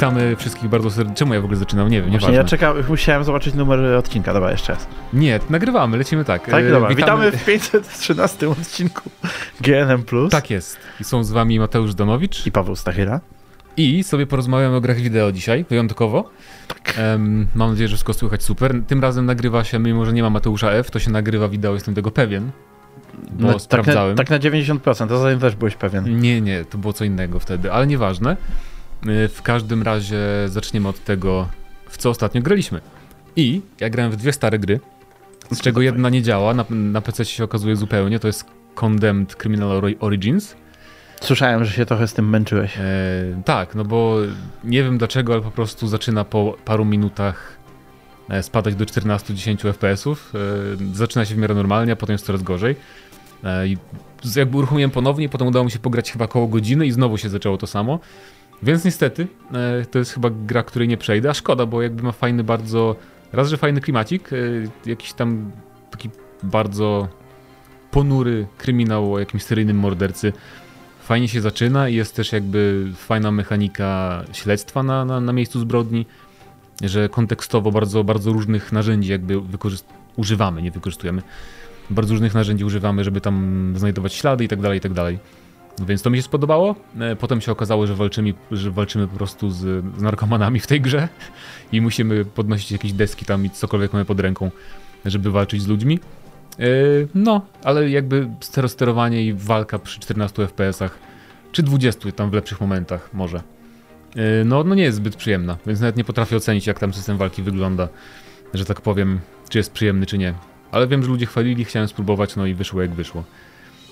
Witamy wszystkich bardzo serdecznie. Czemu ja w ogóle zaczynam? Nie wiem, Właśnie nieważne. ja czekałem, musiałem zobaczyć numer odcinka. Dobra, jeszcze raz. Nie, nagrywamy, lecimy tak. Tak, E, dobra. Witamy... w 513 odcinku GNM+. Tak jest. I są z wami Mateusz Donowicz I Paweł Stachyra. i sobie porozmawiamy o grach wideo dzisiaj, wyjątkowo. Tak. Em, mam nadzieję, że wszystko słychać super. Tym razem nagrywa się, mimo że nie ma Mateusza F, to się nagrywa wideo, jestem tego pewien. Bo No, tak, na, sprawdzałem. tak na 90%, to zatem też byłeś pewien. Nie, nie, to było co innego wtedy, ale nieważne. Y, W każdym razie zaczniemy od tego, w co ostatnio graliśmy. I ja grałem w dwie stare gry, z czego jedna nie działa, na, na PC się okazuje zupełnie, to jest Condemned Criminal Ori- Origins. Słyszałem, że się trochę z tym męczyłeś. E, tak, no bo nie wiem dlaczego, ale po prostu zaczyna po paru minutach e, spadać do 14-10 FPS-ów. E, zaczyna się w miarę normalnie, a potem jest coraz gorzej. E, jakby uruchomiłem ponownie, potem udało mi się pograć chyba koło godziny i znowu się zaczęło to samo. Więc niestety, e, to jest chyba gra, której nie przejdę, a szkoda, bo jakby ma fajny bardzo, raz, że fajny klimacik, e, jakiś tam taki bardzo ponury kryminał o jakimś seryjnym mordercy. Fajnie się zaczyna i jest też jakby fajna mechanika śledztwa na, na, na miejscu zbrodni, że kontekstowo bardzo, bardzo różnych narzędzi jakby używamy, nie wykorzystujemy. Bardzo różnych narzędzi używamy, żeby tam znajdować ślady i tak dalej, i tak dalej. Więc to mi się spodobało. E, Potem się okazało, że walczymy, że walczymy po prostu z, z narkomanami w tej grze i musimy podnosić jakieś deski tam i cokolwiek mamy pod ręką, żeby walczyć z ludźmi. E, No, ale jakby stero- sterowanie i walka przy 14 FPS-ach, czy 20 tam w lepszych momentach może. E, No, no nie jest zbyt przyjemna, więc nawet nie potrafię ocenić, jak tam system walki wygląda, że tak powiem, czy jest przyjemny, czy nie. Ale wiem, że ludzie chwalili, chciałem spróbować, no i wyszło jak wyszło.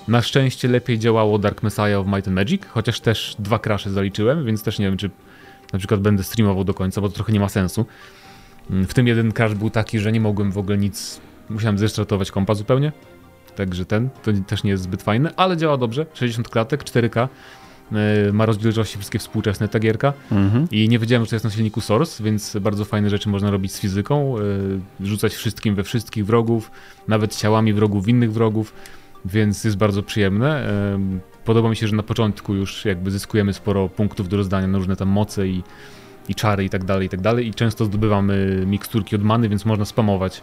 Na szczęście lepiej działało Dark Messiah of Might and Magic, chociaż też dwa crashy zaliczyłem, więc też nie wiem, czy na przykład będę streamował do końca, bo to trochę nie ma sensu. Mm, W tym jeden crash był taki, że nie mogłem w ogóle nic, musiałem zrestartować kompa zupełnie, także ten, to też nie jest zbyt fajny, ale działa dobrze, 60 klatek, 4K, yy, ma rozdzielczości wszystkie współczesne ta gierka Mhm. i nie wiedziałem, że to jest na silniku Source, więc bardzo fajne rzeczy można robić z fizyką, yy, rzucać wszystkim we wszystkich wrogów, nawet ciałami wrogów innych wrogów, więc jest bardzo przyjemne. Ym, Podoba mi się, że na początku już jakby zyskujemy sporo punktów do rozdania na różne tam moce i, i czary i tak dalej, i tak dalej i często zdobywamy miksturki od many, więc można spamować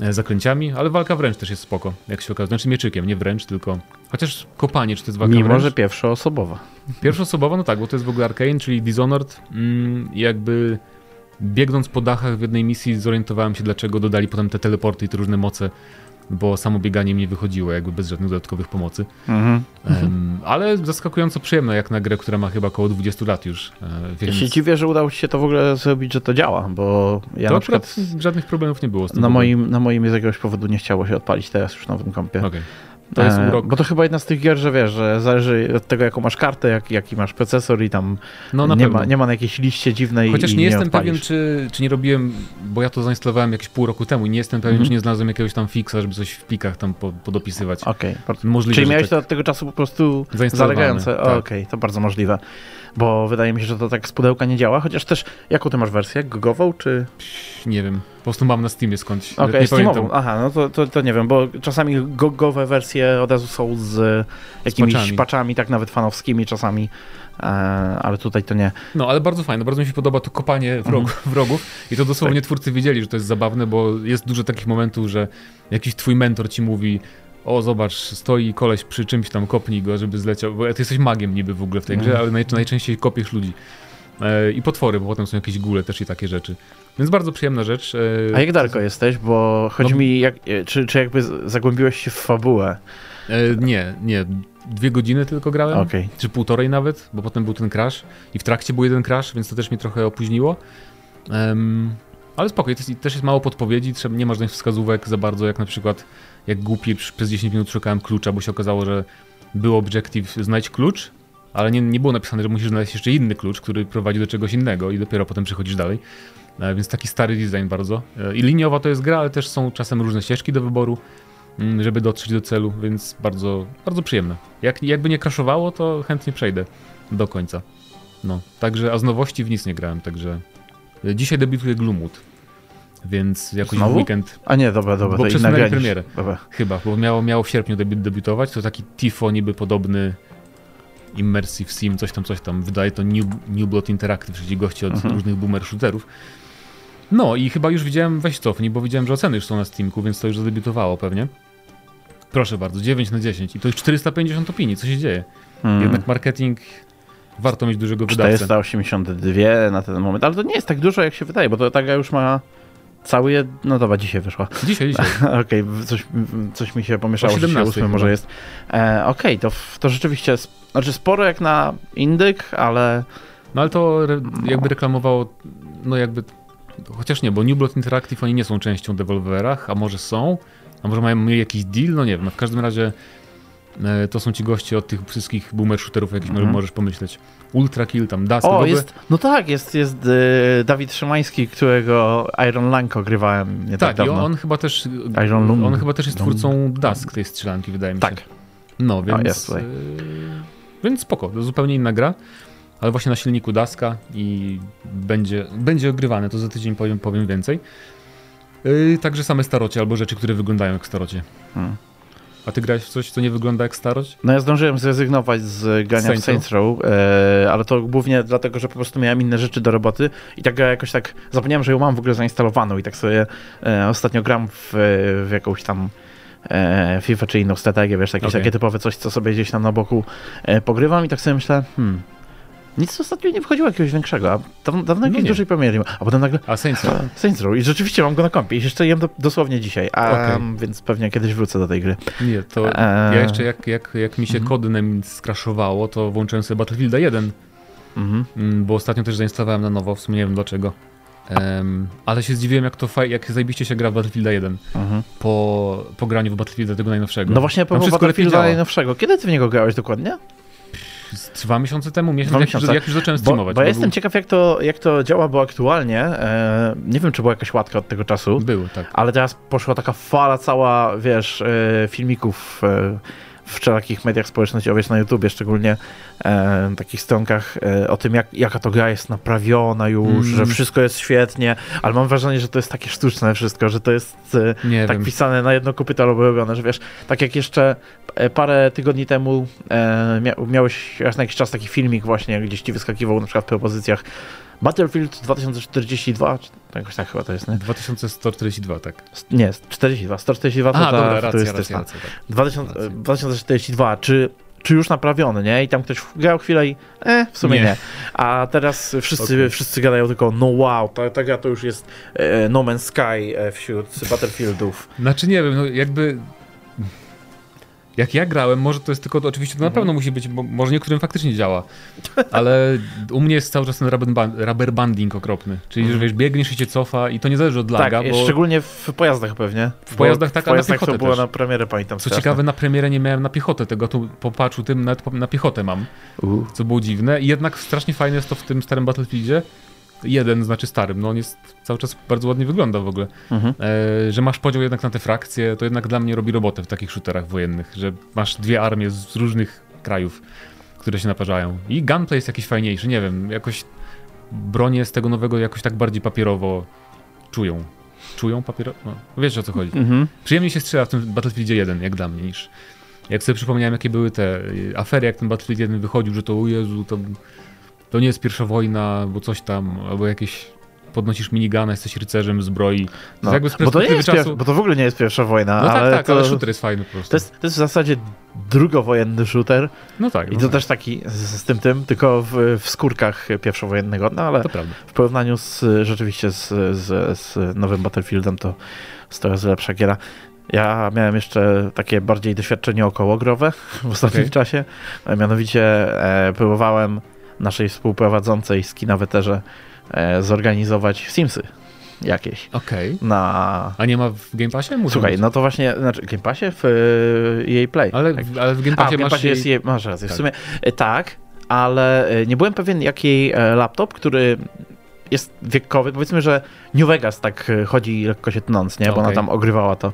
e, zaklęciami, ale walka wręcz też jest spoko, jak się okazuje. Znaczy mieczykiem, nie wręcz, tylko... Chociaż kopanie, czy to jest walka Mimo, wręcz? że pierwszoosobowa. Pierwszoosobowa, no tak, bo to jest w ogóle Arcane, czyli Dishonored. Mm, jakby biegnąc po dachach w jednej misji zorientowałem się, dlaczego dodali potem te teleporty i te różne moce, bo samo bieganie mi nie wychodziło, jakby bez żadnych dodatkowych pomocy. Mhm. Em, ale zaskakująco przyjemne, jak na grę, która ma chyba około 20 lat już. E, Ja więc się dziwię, że udało ci się to w ogóle zrobić, że to działa, bo ja to na przykład żadnych problemów nie było z tym. na moim, na moim z jakiegoś powodu nie chciało się odpalić teraz już w nowym kompie. Okej. To jest E, urok. Bo to chyba jedna z tych gier, że wiesz, że zależy od tego, jaką masz kartę, jak, jaki masz procesor i tam No nie, pewno. ma, nie ma na jakiejś liście dziwnej Chociaż i nie nie jestem odpalisz. pewien, czy, czy nie robiłem, bo ja to zainstalowałem jakieś pół roku temu i nie jestem pewien, Mhm. czy nie znalazłem jakiegoś tam fixa, żeby coś w plikach tam po, podopisywać. Okej, Możliwe, Czyli miałeś tak. to od tego czasu po prostu zalegające. tak. Okej, to bardzo możliwe. Bo wydaje mi się, że to tak z pudełka nie działa, chociaż też, jaką ty masz wersję? Gogową czy... Nie wiem, po prostu mam na Steamie skądś. Okej, nie Steamową. pamiętam. Aha, no to, to, to nie wiem, bo czasami gogowe wersje od razu są z jakimiś patchami. patchami, tak nawet fanowskimi czasami, e, ale tutaj to nie. No, ale bardzo fajne, bardzo mi się podoba to kopanie wrogów, Mhm. wrogów i to dosłownie Tak. twórcy wiedzieli, że to jest zabawne, bo jest dużo takich momentów, że jakiś twój mentor ci mówi o zobacz, stoi koleś przy czymś tam, kopnij go, żeby zleciał, bo ty jesteś magiem niby w ogóle w tej grze, Mhm. ale naj, najczęściej kopiesz ludzi. E, I potwory, bo potem są jakieś góle też i takie rzeczy. Więc bardzo przyjemna rzecz. E, A jak daleko jesteś? Bo chodzi No- mi, jak, e, czy, czy jakby zagłębiłeś się w fabułę? nie, nie, dwie godziny tylko grałem. Okej. czy półtorej nawet, bo potem był ten crash i w trakcie był jeden crash, więc to też mnie trochę opóźniło. Em, ale spokojnie, też, jest mało podpowiedzi, trzeba, nie ma żadnych wskazówek za bardzo, jak na przykład jak głupi przez 10 minut szukałem klucza, bo się okazało, że był objective znajdź klucz, ale nie, nie było napisane, że musisz znaleźć jeszcze inny klucz, który prowadzi do czegoś innego i dopiero potem przechodzisz dalej. E, więc taki stary design bardzo. E, I liniowa to jest gra, ale też są czasem różne ścieżki do wyboru, mm, żeby dotrzeć do celu, więc bardzo, bardzo przyjemne. Jak, jakby nie crashowało, to chętnie przejdę do końca. No, także, a z nowości w nic nie grałem, także e, dzisiaj debiutuje Gloomwood, więc jakoś Znowu? w weekend, A nie, dobra, dobra, Bo to inna premierę. Dobra. chyba, bo miało, miało w sierpniu debi debiutować, to taki Tifo niby podobny, Immersive Sim, coś tam, coś tam. Wydaje to New, New Blood Interactive, czyli goście od Mhm. różnych boomer shooterów. No i chyba już widziałem, weź cofnij, bo widziałem, że oceny już są na Steamku, więc to już zadebiutowało pewnie. Proszę bardzo, 9 na 10 i to już 450 opinii, co się dzieje? Hmm. Jednak marketing warto mieć dużego wydawcę. 482 na ten moment, ale to nie jest tak dużo, jak się wydaje, bo to taka już ma cały jed... No dobra, dzisiaj wyszła. Dzisiaj, dzisiaj. Okej, coś, coś mi się pomieszało, O że dzisiaj 17 ósmy może chyba. jest. E, Okej, to, to rzeczywiście, znaczy sporo jak na indyk, ale No ale to re, jakby reklamowało, no jakby, chociaż nie, bo New Blood Interactive oni nie są częścią Devolverach, a może są, a może mają jakiś deal, no nie wiem, no w każdym razie to są ci goście od tych wszystkich boomer shooterów, jakich Mhm. możesz pomyśleć. Ultra Kill, tam Dusk, w o, ogóle. jest, no tak, jest, jest e, Dawid Szymański, którego Iron Lanko grywałem nie tak, Tak, i dawno. on chyba też, Iron Lung. on chyba też jest twórcą Dusk, tej strzelanki, wydaje mi się. Tak, No, więc, jest tutaj. e, więc spoko, to zupełnie inna gra, ale właśnie na silniku Daska i będzie, będzie ogrywane, to za tydzień powiem, powiem więcej. Yy, także same starocie albo rzeczy, które wyglądają jak starocie. Hmm. A ty grałeś w coś, co nie wygląda jak staroć? No ja zdążyłem zrezygnować z grania Saints w Saints Row, e, ale to głównie dlatego, że po prostu miałem inne rzeczy do roboty i tak jakoś tak zapomniałem, że ją mam w ogóle zainstalowaną i tak sobie e, ostatnio gram w, w jakąś tam e, FIFA czy inną strategię, wiesz, jakieś Okej. takie typowe coś, co sobie gdzieś tam na boku e, pogrywam i tak sobie myślę, hmm, nic ostatnio nie wychodziło jakiegoś większego, a dawno, dawno No jakiejś nie. dużej premiery, nie ma. a potem nagle A Saints Row? Saints Row i rzeczywiście mam go na kompie i jeszcze jem do, dosłownie dzisiaj, a, Okej. więc pewnie kiedyś wrócę do tej gry. Nie, to Eee. ja jeszcze jak, jak, jak mi się Mhm. kodem skraszowało, to włączyłem sobie Battlefielda 1, Mhm. mm, bo ostatnio też zainstalowałem na nowo, w sumie nie wiem dlaczego. Em, ale się zdziwiłem, jak to faj, jak zajebiście się gra w Battlefielda 1 Mhm. po, po graniu w Battlefielda tego najnowszego. No właśnie, a Tam propos wszystko lepiej Battlefielda najnowszego. Kiedy ty w niego grałeś dokładnie? Dwa miesiące temu, miesiąc, jak, miesiące. Już, jak już zacząłem Bo, streamować. bo ja był- jestem ciekaw, jak to, jak to działa, bo aktualnie e, nie wiem, czy była jakaś łatka od tego czasu, Był, tak. ale teraz poszła taka fala cała, wiesz, e, filmików e, w wszelakich mediach społecznościowych, na YouTubie szczególnie, e, takich stronkach e, o tym, jak, jaka to gra jest naprawiona już, Mm. że wszystko jest świetnie, ale mam wrażenie, że to jest takie sztuczne wszystko, że to jest e, tak wiem. pisane na jedno kopyto albo robione, że wiesz, tak jak jeszcze e, parę tygodni temu e, mia miałeś raz na jakiś czas taki filmik właśnie, gdzieś ci wyskakiwał na przykład w propozycjach Battlefield 2042, czy jakoś tak chyba to jest, nie? 2142, tak. Nie, 42, 142 to A, ta dobra, racja, futurystyczna. racja, racja, tak. 2000, racja. 2042, czy, czy już naprawiony, nie? I tam ktoś grał chwilę i e, w sumie nie. Nie. A teraz wszyscy, Okej. wszyscy gadają tylko, no wow, ta, ta gra to już jest e, No Man's Sky e, wśród Battlefieldów. Znaczy nie wiem, no jakby... Jak ja grałem, może to jest tylko, to oczywiście to na Mhm. pewno musi być, bo może niektórym faktycznie działa, ale u mnie jest cały czas ten rubber, band, rubber banding okropny, czyli że Mhm. wiesz, biegniesz i cię cofa i to nie zależy od laga, tak, bo szczególnie w pojazdach pewnie. W pojazdach tak, w a na pojazdach to było też. na premierę, pamiętam. co ciekawe na premierę nie miałem na piechotę tego, tu po patchu tym nawet na piechotę mam, U. co było dziwne i jednak strasznie fajne jest to w tym starym Battlefieldzie, jeden znaczy starym, no on jest cały czas bardzo ładnie wygląda w ogóle, Mhm. e, że masz podział jednak na te frakcje, to jednak dla mnie robi robotę w takich shooterach wojennych, że masz dwie armie z różnych krajów, które się naparzają. I gunplay jest jakiś fajniejszy, nie wiem, jakoś bronie z tego nowego jakoś tak bardziej papierowo czują. Czują papierowo? No, wiesz o co chodzi. Mhm. Przyjemniej się strzela w tym Battlefieldzie 1, jak dla mnie, niż... Jak sobie przypomniałem, jakie były te y, afery, jak ten Battlefield 1 wychodził, że to, o Jezu, to, to nie jest pierwsza wojna, bo coś tam, albo jakieś... Podnosisz minigana, jesteś rycerzem zbroi. To No, jakby z bo, to nie jest czasu... pier- bo to w ogóle nie jest pierwsza wojna, No ale tak, tak, to, ale shooter jest fajny po prostu. to, jest, to jest w zasadzie drugowojenny shooter No tak, i no to tak, też taki z, z tym tym, tylko w, w skórkach pierwszowojennego, no ale to w porównaniu z, rzeczywiście z, z, z nowym Battlefieldem to jest to jest lepsza giera. Ja miałem jeszcze takie bardziej doświadczenie okołogrowe w ostatnim Okej. czasie. Mianowicie e, próbowałem naszej współprowadzącej z kina Weterze e, zorganizować Simsy jakieś Okej. na... A nie ma w Game Passie? Muszą Słuchaj, no to właśnie, znaczy w Game Passie, w e, jej Play. Ale, Tak. w- ale w Game A, w Passie Game masz Passie jej... jest jej, masz rację, w Tak. sumie e, tak, ale nie byłem pewien, jaki e, laptop, który jest wiekowy, powiedzmy, że New Vegas tak chodzi lekko się tnąc, nie, bo ona Okej. tam ogrywała to.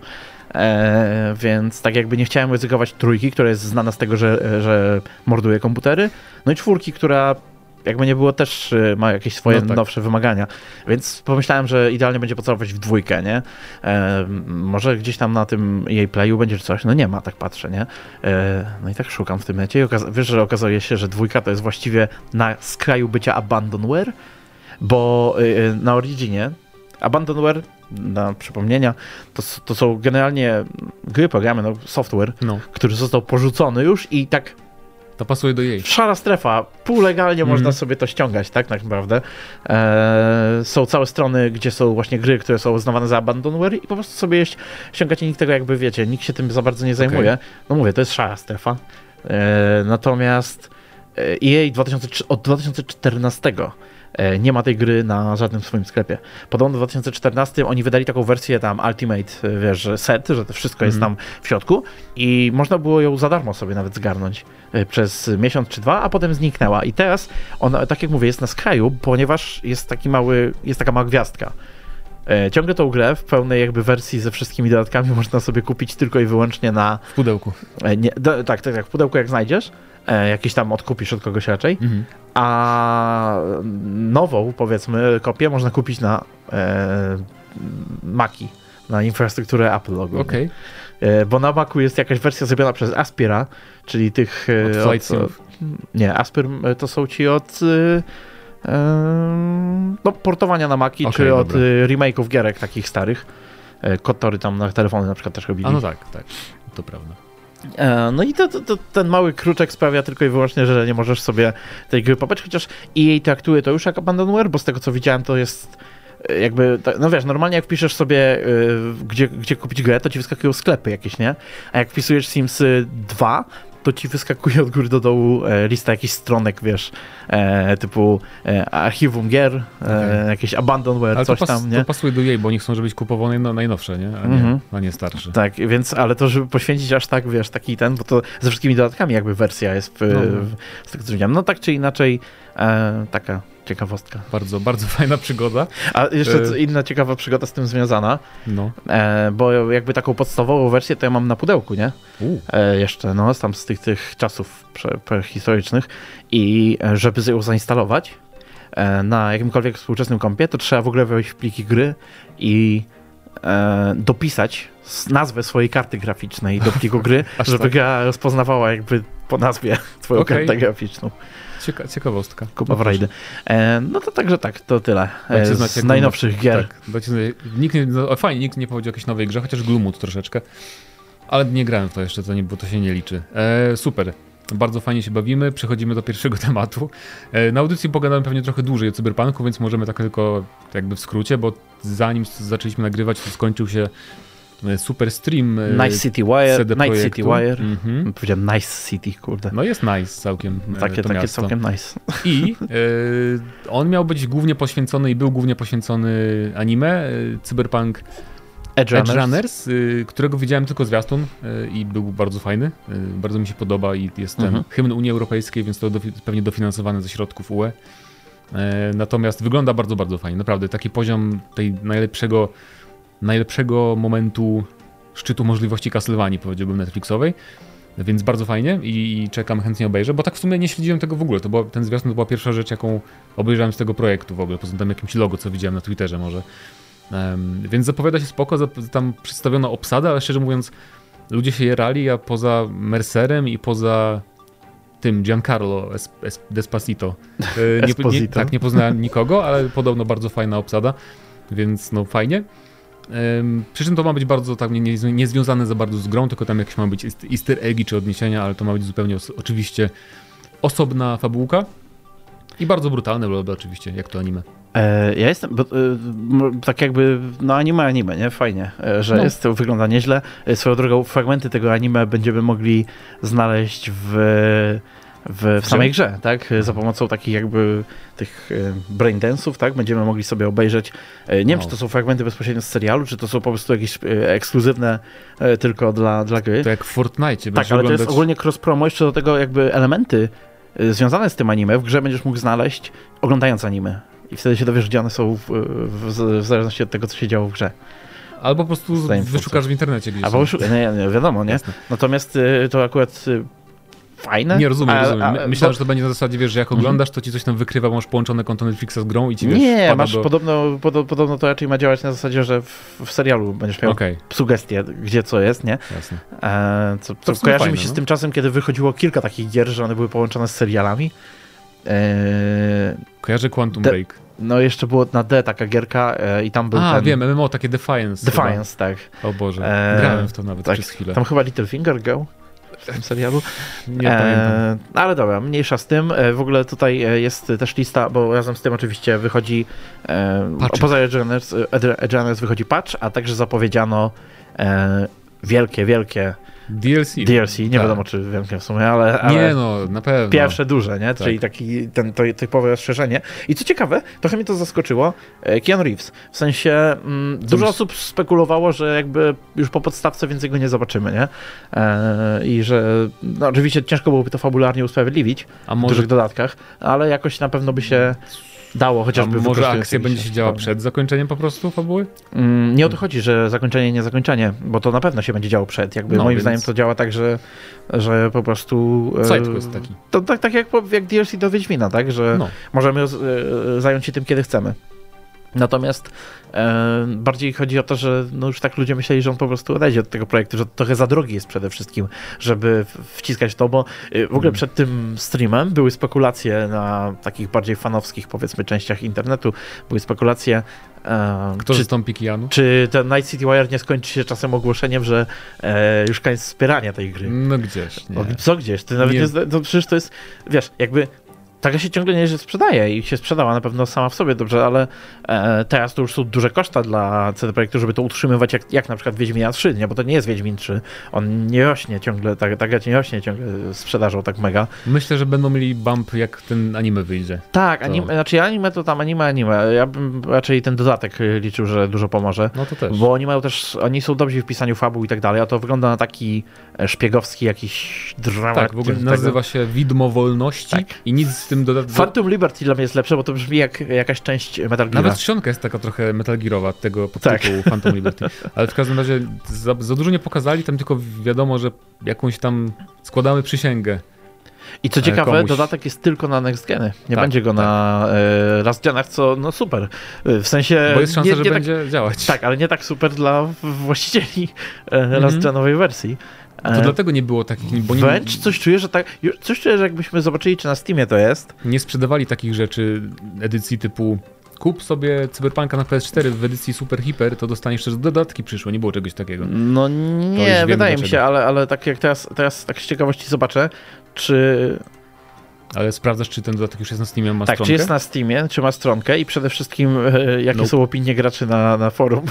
E, więc tak jakby nie chciałem ryzykować trójki, która jest znana z tego, że, że morduje komputery, no i czwórki, która jakby nie było też y, ma jakieś swoje No tak. nowsze wymagania. Więc pomyślałem, że idealnie będzie pocałować w dwójkę, nie? E, może gdzieś tam na tym jej playu będzie coś. No nie ma, tak patrzę, nie? E, no i tak szukam w tym necie i wiesz, że okazuje się, że dwójka to jest właściwie na skraju bycia abandonware, bo y, na Originie abandonware, na przypomnienia, to, to są generalnie gry, programy, no, software, No, który został porzucony już i tak to pasuje do jej. szara strefa, półlegalnie Mhm. można sobie to ściągać, tak, tak naprawdę. Eee, są całe strony, gdzie są właśnie gry, które są uznawane za abandonware i po prostu sobie jeść, ściągacie, nikt tego jakby, wiecie, nikt się tym za bardzo nie zajmuje. No mówię, to jest szara strefa. Eee, natomiast EA 2003, od 2014 e, nie ma tej gry na żadnym swoim sklepie. Podobno w 2014 oni wydali taką wersję tam Ultimate, e, wiesz, że set, że to wszystko jest Mhm. tam w środku i można było ją za darmo sobie nawet zgarnąć e, przez miesiąc czy dwa, a potem zniknęła. I teraz ona, tak jak mówię, jest na skraju, ponieważ jest taki mały, jest taka mała gwiazdka. E, Ciągle tą grę w pełnej jakby wersji ze wszystkimi dodatkami można sobie kupić tylko i wyłącznie na... W pudełku. e, Nie, do, tak, tak, tak, w pudełku jak znajdziesz, e, jakiś tam odkupisz od kogoś raczej, Mhm. a nową, powiedzmy, kopię można kupić na e, Maki, na infrastrukturę Apple ogólnie. Okej. E, bo na Macu jest jakaś wersja zrobiona przez Aspira, czyli tych... e, Od Simów. nie, Aspir e, to są ci od... e, no, portowania na Maki, Okej, czy od dobra. e, remake'ów gierek takich starych. Kotory tam na telefony na przykład też robili. A no tak, tak. To prawda. E, No i to, to, to, ten mały kruczek sprawia tylko i wyłącznie, że nie możesz sobie tej gry pobrać, chociaż EA traktuje to już jak abandonware, bo z tego co widziałem to jest e, jakby, no wiesz, normalnie jak piszesz sobie y, gdzie, gdzie kupić grę, to ci wyskakują sklepy jakieś, nie? A jak wpisujesz Sims 2, to ci wyskakuje od góry do dołu e, lista jakichś stronek, wiesz, e, typu e, archiwum gier, Okej. jakieś abandonware, Ale to, coś pas, tam, nie? to pasuje do jej, bo oni chcą, żebyś kupował naj, najnowsze, nie? A nie, Mhm. a nie starsze. Tak, więc, ale to, żeby poświęcić aż tak, wiesz, taki ten, bo to ze wszystkimi dodatkami jakby wersja jest, w, No. w, z tego co widziałem. No tak czy inaczej, e, taka ciekawostka. Bardzo, bardzo fajna przygoda. A jeszcze E. inna ciekawa przygoda z tym związana, No. e, bo jakby taką podstawową wersję to ja mam na pudełku, nie? E, jeszcze, no, tam z tych, tych czasów prehistorycznych i e, żeby ją zainstalować e, na jakimkolwiek współczesnym kompie, to trzeba w ogóle wejść w pliki gry i dopisać nazwę swojej karty graficznej do pliku gry, żeby tak? gra rozpoznawała jakby po nazwie twoją Okej. kartę graficzną. cieka ciekawostka. Kupa rajdy. E, no to także tak, to tyle. E, z jak najnowszych gier. Tak, znać. Nikt nie, no, fajnie, nikt nie powiedział o jakiejś nowej grze, chociaż Gloomwood troszeczkę. Ale nie grałem w to jeszcze, to nie, bo to się nie liczy. E, super. Bardzo fajnie się bawimy. Przechodzimy do pierwszego tematu. E, na audycji pogadamy pewnie trochę dłużej o cyberpunku, więc możemy tak tylko jakby w skrócie, bo zanim zaczęliśmy nagrywać, to skończył się e, super stream e, Night City Wire. CD Night. City Wire. Mhm. Powiedziałem Nice City, kurde. No jest nice całkiem e, takie takie miasto. całkiem nice. I on miał być głównie poświęcony i był głównie poświęcony anime, Cyberpunk Edge Edge Runners. Runners, y, którego widziałem tylko zwiastun y, i był bardzo fajny. Bardzo mi się podoba i jest ten Mhm. hymn Unii Europejskiej, więc to dofi- pewnie dofinansowane ze środków UE. Natomiast wygląda bardzo, bardzo fajnie. Naprawdę taki poziom tej najlepszego, najlepszego momentu szczytu możliwości Castlevanii, powiedziałbym, Netflixowej. Więc bardzo fajnie i, i czekam, chętnie obejrzę, bo tak w sumie nie śledziłem tego w ogóle. To była, ten zwiastun to była pierwsza rzecz, jaką obejrzałem z tego projektu w ogóle, poza tym jakimś logo, co widziałem na Twitterze może. Em, więc zapowiada się spoko, zap- tam przedstawiono obsadę, ale szczerze mówiąc, ludzie się jerali, a poza Mercerem i poza tym Giancarlo Es, Es, Despacito. e, Nie, nie, tak, nie poznałem nikogo, ale podobno bardzo fajna obsada, więc no fajnie. Przy czym to ma być bardzo tak nie, nie, niezwiązane za bardzo z grą, tylko tam jakieś ma być east- easter eggi czy odniesienia, ale to ma być zupełnie os- oczywiście osobna fabułka. I bardzo brutalne, bla, oczywiście, jak to anime. E, ja jestem, bo, e, tak jakby, no anime, anime, nie? Fajnie, e, że No. jest, to wygląda nieźle. Swoją drogą, fragmenty tego anime będziemy mogli znaleźć w, w, w samej grze, tak? E, Za pomocą takich jakby tych e, braindance'ów, tak? Będziemy mogli sobie obejrzeć, e, nie wiem, czy to są fragmenty bezpośrednio z serialu, czy to są po prostu jakieś e, ekskluzywne tylko dla, dla gry. To jak w Fortnite Tak, ale to oglądać... jest ogólnie cross-promo, jeszcze do tego jakby elementy związane z tym anime w grze będziesz mógł znaleźć oglądając anime. I wtedy się dowiesz, gdzie one są w, w, w zależności od tego, co się działo w grze. Albo po prostu wyszukasz w internecie gdzieś. Albo już, nie, nie, wiadomo, nie? Jasne. Natomiast to akurat fajne. Nie, rozumiem, A- rozumiem. a- Myślałem, bo- Mhm. że to będzie na zasadzie, wiesz, że jak oglądasz, to ci coś tam wykrywa, masz połączone konto Netflixa z grą i ci, wiesz, Nie, masz do... podobno, podo, podobno to raczej ma działać na zasadzie, że w, w serialu będziesz miał Okej, sugestie, gdzie co jest, nie? jasne. E, co co kojarzy mi fajne, się z no. tym czasem, kiedy wychodziło kilka takich gier, że one były połączone z serialami. E, Kojarzę Quantum De- Break. no jeszcze było na D taka gierka e, i tam był A, ten wiem, MMO, takie Defiance. Defiance, tak. Chyba. O Boże, Eee, grałem w to nawet tak. przez chwilę. Tam chyba Little Finger Go tym serialu. Nie. E, ale dobra, mniejsza z tym. E, w ogóle tutaj e, jest też lista, bo razem z tym oczywiście wychodzi e, poza Edge Runners, Edge- Edge Runners wychodzi patch, a także zapowiedziano e, wielkie, wielkie DLC. DLC. Nie Tak. wiadomo czy wielkie w sumie, ale, ale Nie no, na pewno. pierwsze duże, nie? Tak. Czyli taki ten to typowe rozszerzenie. I co ciekawe, trochę mnie to zaskoczyło, e, Keanu Reeves. W sensie mm, dużo osób spekulowało, że jakby już po podstawce więcej go nie zobaczymy, nie? E, I że no, oczywiście ciężko byłoby to fabularnie usprawiedliwić A w może, dużych dodatkach, ale jakoś na pewno by się dało a chociażby może wykorzystując akcja będzie się działa przed zakończeniem po prostu fabuły? Mm, Nie o to chodzi, że zakończenie, nie zakończenie, bo to na pewno się będzie działo przed. Jakby No, moim więc- zdaniem to działa tak, że, że po prostu... e, Sidequest taki. To tak, tak jak, jak DLC do Wiedźmina, tak? Że No. możemy e, zająć się tym, kiedy chcemy. Natomiast e, bardziej chodzi o to, że no już tak ludzie myśleli, że on po prostu odejdzie od tego projektu, że trochę za drogi jest przede wszystkim, żeby wciskać to, bo e, w ogóle Mhm. przed tym streamem były spekulacje na takich bardziej fanowskich, powiedzmy, częściach internetu, były spekulacje, e, Kto czy, zastąpi czy ten Night City Wire nie skończy się czasem ogłoszeniem, że e, już koniec wspierania tej gry. No gdzieś, nie. O, co gdzieś? Ty nawet Nie. to przecież to jest, wiesz, jakby taka się ciągle nie że sprzedaje i się sprzedała na pewno sama w sobie dobrze, ale e, teraz to już są duże koszta dla CD Projektu, żeby to utrzymywać jak, jak na przykład Wiedźmina 3, nie? Bo to nie jest Wiedźmin 3. On nie rośnie ciągle, tak, tak nie rośnie ciągle sprzedażą tak mega. Myślę, że będą mieli bump jak ten anime wyjdzie. Tak, To- anime, znaczy anime to tam anime, anime. Ja bym raczej ten dodatek y, liczył, że dużo pomoże. No to też. Bo oni mają też, oni są dobrzy w pisaniu fabuł i tak dalej, a to wygląda na taki e, szpiegowski jakiś dramat. Tak, w ogóle nazywa się Widmo Wolności Tak. i nic tym dodatkiem. Phantom Liberty dla mnie jest lepsze, bo to brzmi jak jakaś część Metal Gear. Nawet czcionka jest taka trochę Metal Gearowa tego Tak. podtytułu Phantom Liberty. Ale w każdym razie za, za dużo nie pokazali, tam tylko wiadomo, że jakąś tam składamy przysięgę. I co ciekawe, komuś. dodatek jest tylko na next geny. Nie Tak, będzie go na e, last genach, co no super. E, W sensie. Bo jest szansa, nie, że nie będzie działać. Tak, tak, ale nie tak super dla właścicieli e, Mhm. last genowej wersji. To E, dlatego nie było takich, bo nie, Wręcz coś czuję, że tak. Coś czuję, że jakbyśmy zobaczyli, czy na Steamie to jest. nie sprzedawali takich rzeczy edycji typu kup sobie Cyberpunka na PS4 w edycji Super Hyper, to dostaniesz też dodatki przyszłe, nie było czegoś takiego. No nie, wydaje mi się, ale, ale tak jak teraz, teraz tak z ciekawości zobaczę, czy Ale sprawdzasz, czy ten dodatek już jest na Steamie, ma Tak, stronkę? czy jest na Steamie, czy ma stronkę i przede wszystkim e, jakie Nope. są opinie graczy na, na forum.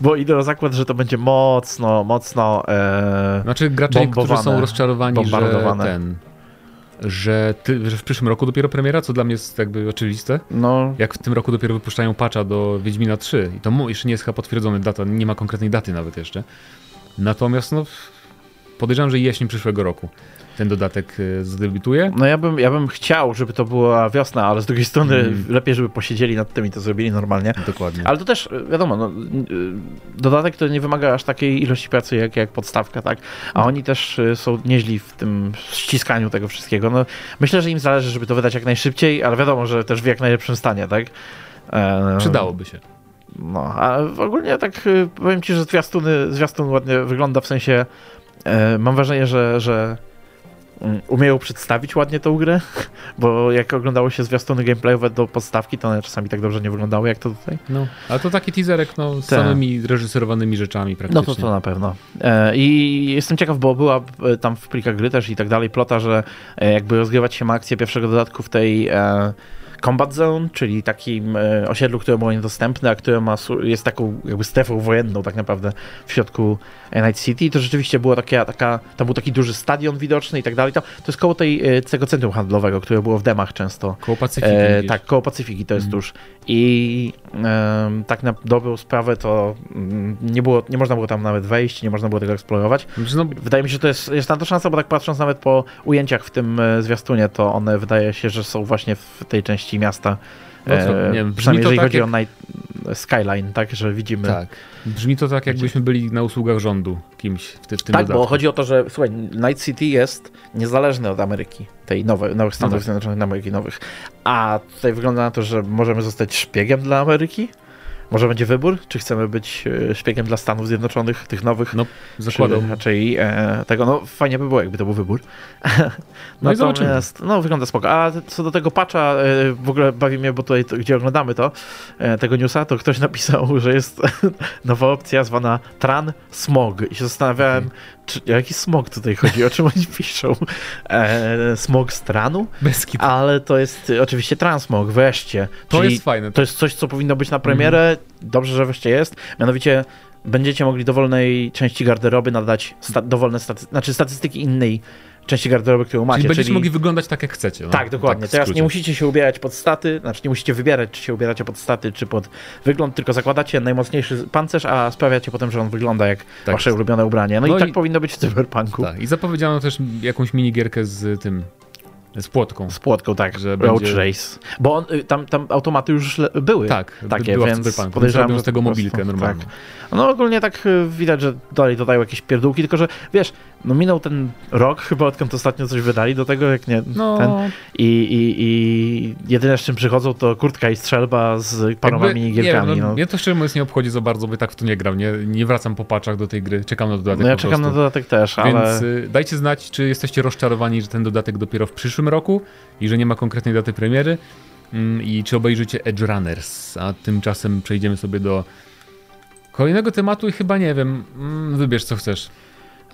bo idę o zakład, że to będzie mocno, mocno e, Znaczy gracze, którzy są rozczarowani, że ten... Że, ty, że w przyszłym roku dopiero premiera, co dla mnie jest jakby oczywiste. no, Jak w tym roku dopiero wypuszczają patcha do Wiedźmina 3 i to jeszcze nie jest chyba potwierdzona data, nie ma konkretnej daty nawet jeszcze. Natomiast no podejrzewam, że jesień przyszłego roku ten dodatek y, zadebiutuje. no ja bym, ja bym chciał, żeby to była wiosna, ale z drugiej strony Mm. lepiej, żeby posiedzieli nad tym i to zrobili normalnie. Dokładnie. Ale to też, e, wiadomo, no, y, dodatek to nie wymaga aż takiej ilości pracy jak, jak podstawka, tak? A oni też są nieźli w tym ściskaniu tego wszystkiego. No, myślę, że im zależy, żeby to wydać jak najszybciej, ale wiadomo, że też w jak najlepszym stanie, tak? E, Przydałoby się. No, a ogólnie tak powiem ci, że zwiastuny, zwiastun ładnie wygląda, w sensie e, mam wrażenie, że, że umieją przedstawić ładnie tą grę, bo jak oglądało się zwiastuny gameplayowe do podstawki, to one czasami tak dobrze nie wyglądały jak to tutaj. No, ale to taki teaserek no, z Tak. samymi reżyserowanymi rzeczami No praktycznie. to to na pewno. E, I jestem ciekaw, bo była e, tam w plikach gry też i tak dalej plota, że e, jakby rozgrywać się ma akcję pierwszego dodatku w tej Combat Zone, czyli takim e, osiedlu, które było niedostępne, a które ma, jest taką jakby strefą wojenną tak naprawdę w środku Night City. To rzeczywiście było takie, taka, tam był taki duży stadion widoczny i tak dalej. To, to jest koło tej, e, tego centrum handlowego, które było w demach często. Koło Pacyfiki. E, tak, koło Pacyfiki to jest Mhm. tuż. I tak na dobrą sprawę to mm, nie, było, nie można było tam nawet wejść, nie można było tego eksplorować. No, Wydaje mi się, że to jest, jest na to szansa, bo tak patrząc nawet po ujęciach w tym e, zwiastunie, to one wydaje się, że są właśnie w tej części miasta. No E, nie brzmi to jeżeli tak chodzi jak- o Night, skyline, tak, że widzimy. Tak. Brzmi to tak, jakbyśmy byli na usługach rządu kimś w, ty, w tym Tak, dodatku. bo chodzi o to, że słuchaj, Night City jest niezależny od Ameryki, tej nowej, nowych Stanów No tak. Zjednoczonych, Ameryki nowych. A tutaj wygląda na to, że możemy zostać szpiegiem dla Ameryki. Może będzie wybór, czy chcemy być e, szpiegiem dla Stanów Zjednoczonych, tych nowych, No, zakładam. czy raczej e, tego, no fajnie by było, jakby to był wybór. No. Natomiast, no wygląda spoko. A co do tego patcha, e, w ogóle bawi mnie, bo tutaj, to, gdzie oglądamy to, e, tego newsa, to ktoś napisał, że jest nowa opcja zwana Tran Smog i się zastanawiałem, czy, o jaki smog tutaj chodzi, o czym oni piszą. E, smog z Tranu? Bez kitu. Ale to jest e, oczywiście Transmog, wreszcie. To Czyli jest fajne. to jest coś, co powinno być na premierę. Dobrze, że wreszcie jest. Mianowicie będziecie mogli dowolnej części garderoby nadać sta- dowolne staty- znaczy statystyki innej części garderoby, którą macie. Czyli będziecie mogli wyglądać tak, jak chcecie. No. Tak, dokładnie. w Teraz nie musicie się ubierać pod staty, znaczy nie musicie wybierać, czy się ubieracie pod staty, czy pod wygląd, tylko zakładacie najmocniejszy pancerz, a sprawiacie potem, że on wygląda jak Tak. wasze ulubione ubranie. No, No i tak i- powinno być w cyberpunku. Tak. I zapowiedziano też jakąś minigierkę z tym, z płotką. Z płotką, tak, Że Road będzie- Race. Bo on, y, tam, tam automaty już były. Tak, takie, była więc podejrzewam, z tego po prostu- mobilkę normalnie. tak. No ogólnie tak y, widać, że dalej dodają jakieś pierdółki, tylko że wiesz, no minął ten rok chyba odkąd ostatnio coś wydali, do tego jak nie No, ten i, i, i jedyne z czym przychodzą to kurtka i strzelba z paroma jakby, nie minigierkami. wiem, no, no. Mnie to szczerze mówiąc nie obchodzi za bardzo, bo i tak w to nie gram. Nie, nie wracam po paczach do tej gry. Czekam na dodatek No ja czekam na dodatek też, Więc ale y, dajcie znać, czy jesteście rozczarowani, że ten dodatek dopiero w przyszłym roku i że nie ma konkretnej daty premiery mm, i czy obejrzycie Edge Runners. A tymczasem przejdziemy sobie do kolejnego tematu i chyba nie wiem, mm, wybierz co chcesz.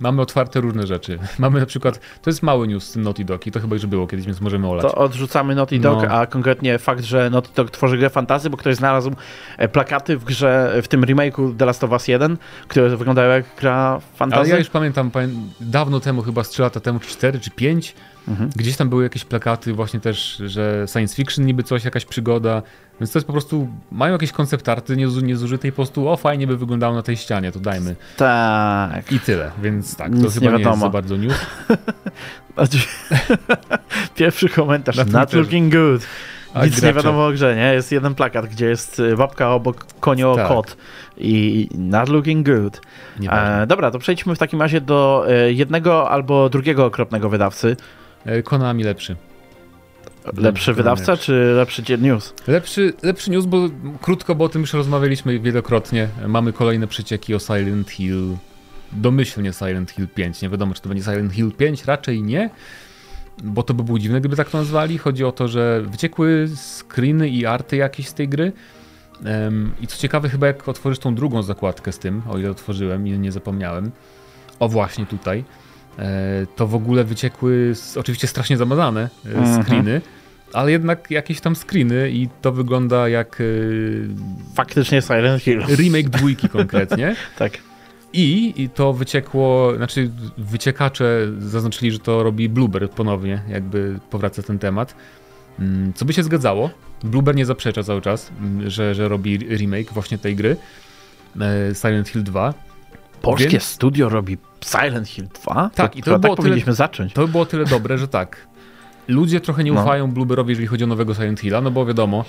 Mamy otwarte różne rzeczy. Mamy na przykład, to jest mały news z tym Naughty Dog i to chyba już było kiedyś, więc możemy olać. to odrzucamy Naughty Dog, No. a konkretnie fakt, że Naughty Dog tworzy grę fantazy, bo ktoś znalazł e, plakaty w grze, w tym remake'u The Last of Us 1, które wyglądają jak gra Ale fantazy. ja już pamiętam, pamię- dawno temu, chyba z 3 lata temu, czy 4 czy 5, Mhm. gdzieś tam były jakieś plakaty właśnie też, że science fiction niby coś, jakaś przygoda, więc to jest po prostu, mają jakieś koncept arty niezu- niezużytej, po prostu o fajnie by wyglądało na tej ścianie, to dajmy. Tak. I tyle, więc tak, to Nic chyba nie nie, jest wiadomo. za bardzo news. Pierwszy komentarz. Na Not looking good. A Nic nie gracze- wiadomo o grze, nie? Jest jeden plakat, gdzie jest y, babka obok konio Tak. kot i not looking good. E, dobra, to przejdźmy w takim razie do e, jednego albo drugiego okropnego wydawcy. E, Konami lepszy. Lepszy wydawca czy lepszy news? Lepszy, lepszy news, bo krótko, bo o tym już rozmawialiśmy wielokrotnie. Mamy kolejne przecieki o Silent Hill. Domyślnie Silent Hill 5. Nie wiadomo, czy to będzie Silent Hill 5, raczej nie. Bo to by było dziwne, gdyby tak to nazwali. Chodzi o to, że wyciekły screeny i arty jakieś z tej gry. I co ciekawe, chyba jak otworzysz tą drugą zakładkę z tym, o ile otworzyłem i nie zapomniałem. O właśnie tutaj. E, to w ogóle wyciekły, oczywiście strasznie zamazane e, Mhm. screeny, ale jednak jakieś tam screeny i to wygląda jak e, Faktycznie Silent Hill. remake dwójki konkretnie. Tak. I, I to wyciekło, znaczy wyciekacze zaznaczyli, że to robi Bluebird ponownie, jakby powraca ten temat. Mm, Co by się zgadzało. Bluebird nie zaprzecza cały czas, mm, że, że robi remake właśnie tej gry. Silent Hill 2. Polskie Więc- studio robi Silent Hill 2? Tak, i to chyba było tak tyle- zacząć. To by było tyle dobre, że tak. Ludzie trochę nie No. ufają Blueberrowi, jeżeli chodzi o nowego Silent Hilla, no bo wiadomo,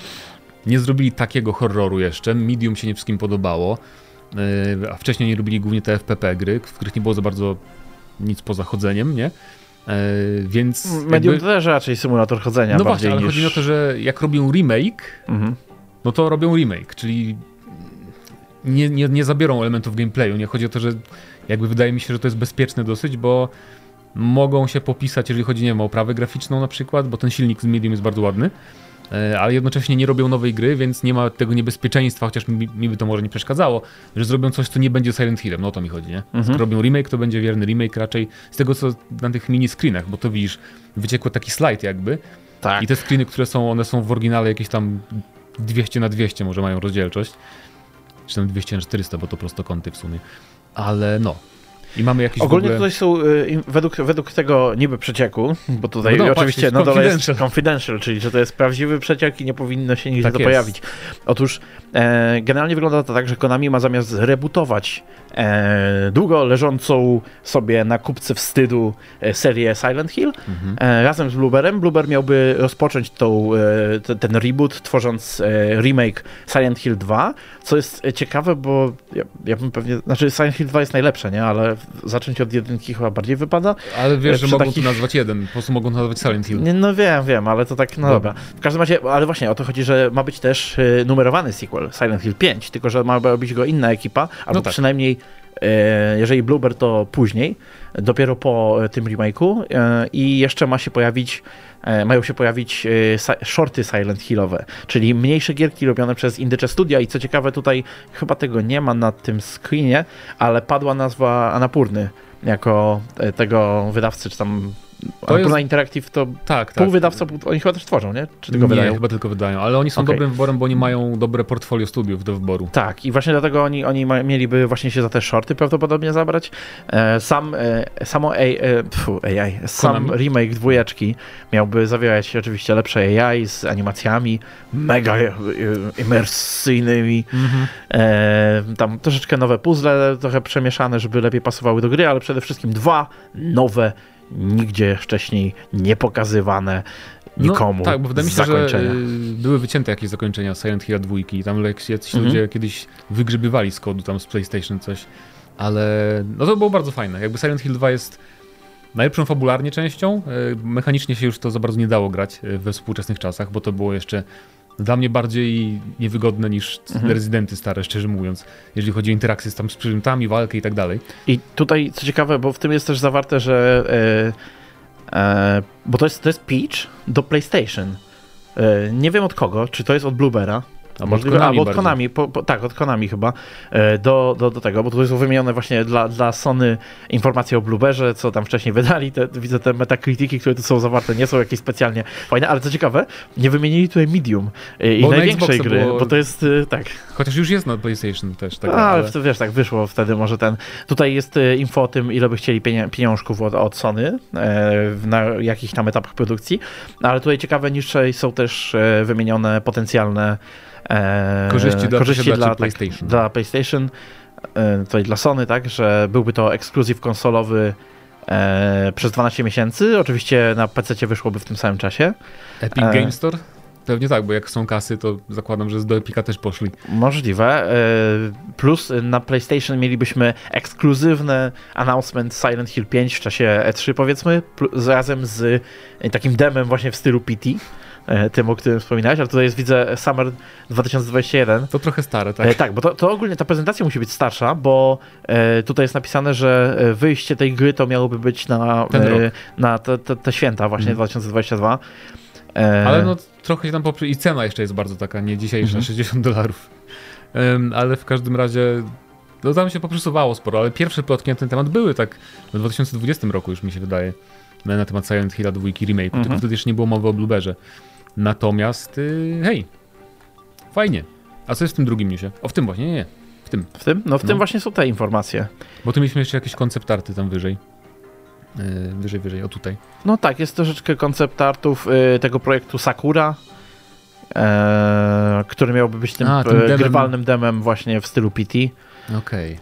nie zrobili takiego horroru jeszcze. Medium się nie wszystkim podobało, yy, a wcześniej nie robili głównie te FPP gry, w których nie było za bardzo nic poza chodzeniem, nie? Yy, więc. Medium jakby- to też raczej symulator chodzenia no bardziej właśnie, ale niż... chodzi o to, że jak robią remake, Mhm. no to robią remake, czyli nie, nie, nie zabiorą elementów gameplayu. Nie chodzi o to, że jakby wydaje mi się, że to jest bezpieczne dosyć, bo mogą się popisać, jeżeli chodzi nie wiem, o oprawę graficzną na przykład, bo ten silnik z Medium jest bardzo ładny, e, ale jednocześnie nie robią nowej gry, więc nie ma tego niebezpieczeństwa, chociaż mi, mi by to może nie przeszkadzało, że zrobią coś, co nie będzie Silent Hillem. No o to mi chodzi, nie? Mhm. Skoro robią remake, to będzie wierny remake raczej z tego, co na tych mini screenach, bo to widzisz, wyciekło taki slajd jakby, Tak. i te screeny, które są, one są w oryginale jakieś tam 200 na 200 może mają rozdzielczość. Czy tam 200 na 400, bo to prostokąty w sumie. Ale no. I mamy jakiś Ogólnie ogóle... tutaj są, y, według, według tego niby przecieku, bo tutaj No, no, oczywiście patrzcie, na dole jest confidential. confidential, czyli że to jest prawdziwy przeciek i nie powinno się nigdzie Tak to jest. pojawić. Otóż e, generalnie wygląda to tak, że Konami ma zamiast rebootować e, długo leżącą sobie na kupce wstydu e, serię Silent Hill, Mhm. E, razem z Blueberem. Blueber miałby rozpocząć tą, e, te- ten reboot, tworząc e, remake Silent Hill 2, co jest e, ciekawe, bo ja, ja bym pewnie, znaczy Silent Hill 2 jest najlepsze, nie? Ale zacząć od jedynki chyba bardziej wypada. Ale wiesz, że mogą takich- tu nazwać jeden, po prostu mogą to nazwać Silent Hill. No wiem, wiem, ale to tak, no Bo- dobra. W każdym razie, ale właśnie o to chodzi, że ma być też numerowany sequel Silent Hill 5, tylko że ma robić go inna ekipa, albo tak. przynajmniej jeżeli Bluebird to później, dopiero po e, tym remake'u. E, i jeszcze ma się pojawić e, mają się pojawić e, shorty Silent Hillowe, czyli mniejsze gierki robione przez Indycze Studia. I co ciekawe tutaj chyba tego nie ma na tym screenie, ale padła nazwa Anapurny jako e, tego wydawcy, czy tam Anapurna Interactive to Tak, tak. Pół wydawca, oni chyba też tworzą, nie? Czy tylko nie, wydają? chyba tylko wydają, ale oni są Okej. dobrym wyborem, bo oni mają dobre portfolio studiów do wyboru. Tak, i właśnie dlatego oni, oni ma, mieliby właśnie się za te shorty prawdopodobnie zabrać. E, sam, e, samo AI, e, pfu, AI, sam Konami? remake dwójeczki miałby zawierać oczywiście lepsze AI z animacjami mega imersyjnymi. Mhm. Tam troszeczkę nowe puzzle, trochę przemieszane, żeby lepiej pasowały do gry, ale przede wszystkim dwa nowe, nigdzie wcześniej nie pokazywane nikomu No, tak, bo wydaje mi się, że y, były wycięte jakieś zakończenia Silent Hill 2 i tam jacyś Mhm. ludzie kiedyś wygrzebywali z kodu tam z PlayStation coś, ale no to było bardzo fajne. Jakby Silent Hill 2 jest najlepszą fabularnie częścią, y, mechanicznie się już to za bardzo nie dało grać y, we współczesnych czasach, bo to było jeszcze dla mnie bardziej niewygodne niż Mhm. Rezydenty stare, szczerze mówiąc, jeżeli chodzi o interakcję z, tam z przedmiotami, walkę i tak dalej. I tutaj, co ciekawe, bo w tym jest też zawarte, że. E, e, bo to jest, to jest pitch do PlayStation. E, nie wiem od kogo, czy to jest od Bluebera. A Możliwe, Konami albo od bardziej. Konami, po, po, tak, od Konami chyba, e, do, do, do tego, bo tutaj są wymienione właśnie dla, dla Sony informacje o Blueberze, co tam wcześniej wydali, te, widzę te metakrytyki, które tu są zawarte, nie są jakieś specjalnie fajne, ale co ciekawe, nie wymienili tutaj Medium e, i Bo na największej Xboxa gry, było- bo to jest, e, tak, Chociaż już jest na PlayStation też. Tak, a, ale wiesz, tak wyszło wtedy może ten. Tutaj jest info o tym, ile by chcieli pieniążków od, od Sony w- na jakich tam etapach produkcji, ale tutaj ciekawe niższej są też wymienione potencjalne e, Korzyści dla posiadaczy dla, PlayStation. Tak, dla PlayStation, e, tutaj dla Sony, tak, że byłby to ekskluzyw konsolowy e, przez 12 miesięcy. Oczywiście na PC wyszłoby w tym samym czasie. Epic E. Game Store? Pewnie tak, bo jak są kasy, to zakładam, że do Epica też poszli. Możliwe. E, Plus na PlayStation mielibyśmy ekskluzywny announcement Silent Hill 5 w czasie E3 powiedzmy, razem z takim demem właśnie w stylu PT, tym o którym wspominałeś, ale tutaj jest widzę Summer 2021. To trochę stare, tak? Tak, e, tak bo to, to ogólnie ta prezentacja musi być starsza, bo e, tutaj jest napisane, że e, wyjście tej gry to miałoby być na, e, na te, te, te święta właśnie Mhm. 2022. E, Ale no trochę się tam poprzy... I cena jeszcze jest bardzo taka, nie dzisiejsza, Mhm. 60 dolarów. Em, ale w każdym razie, no tam się poprzesuwało sporo, ale pierwsze plotki na ten temat były tak w 2020 roku już mi się wydaje, na, temat Silent Hill 2 remake, Mhm. tylko wtedy jeszcze nie było mowy o Blueberze. Natomiast, y, hej, fajnie. A co jest w tym drugim newsie? O, w tym właśnie, nie, nie, w tym. W tym? No w No. tym właśnie są te informacje. Bo tu mieliśmy jeszcze jakieś koncept arty tam wyżej. Yy, wyżej, wyżej, o tutaj. No tak, jest troszeczkę koncept artów y, tego projektu Sakura, e, który miałby być tym, A, tym e, demem. grywalnym demem właśnie w stylu PT. Okej.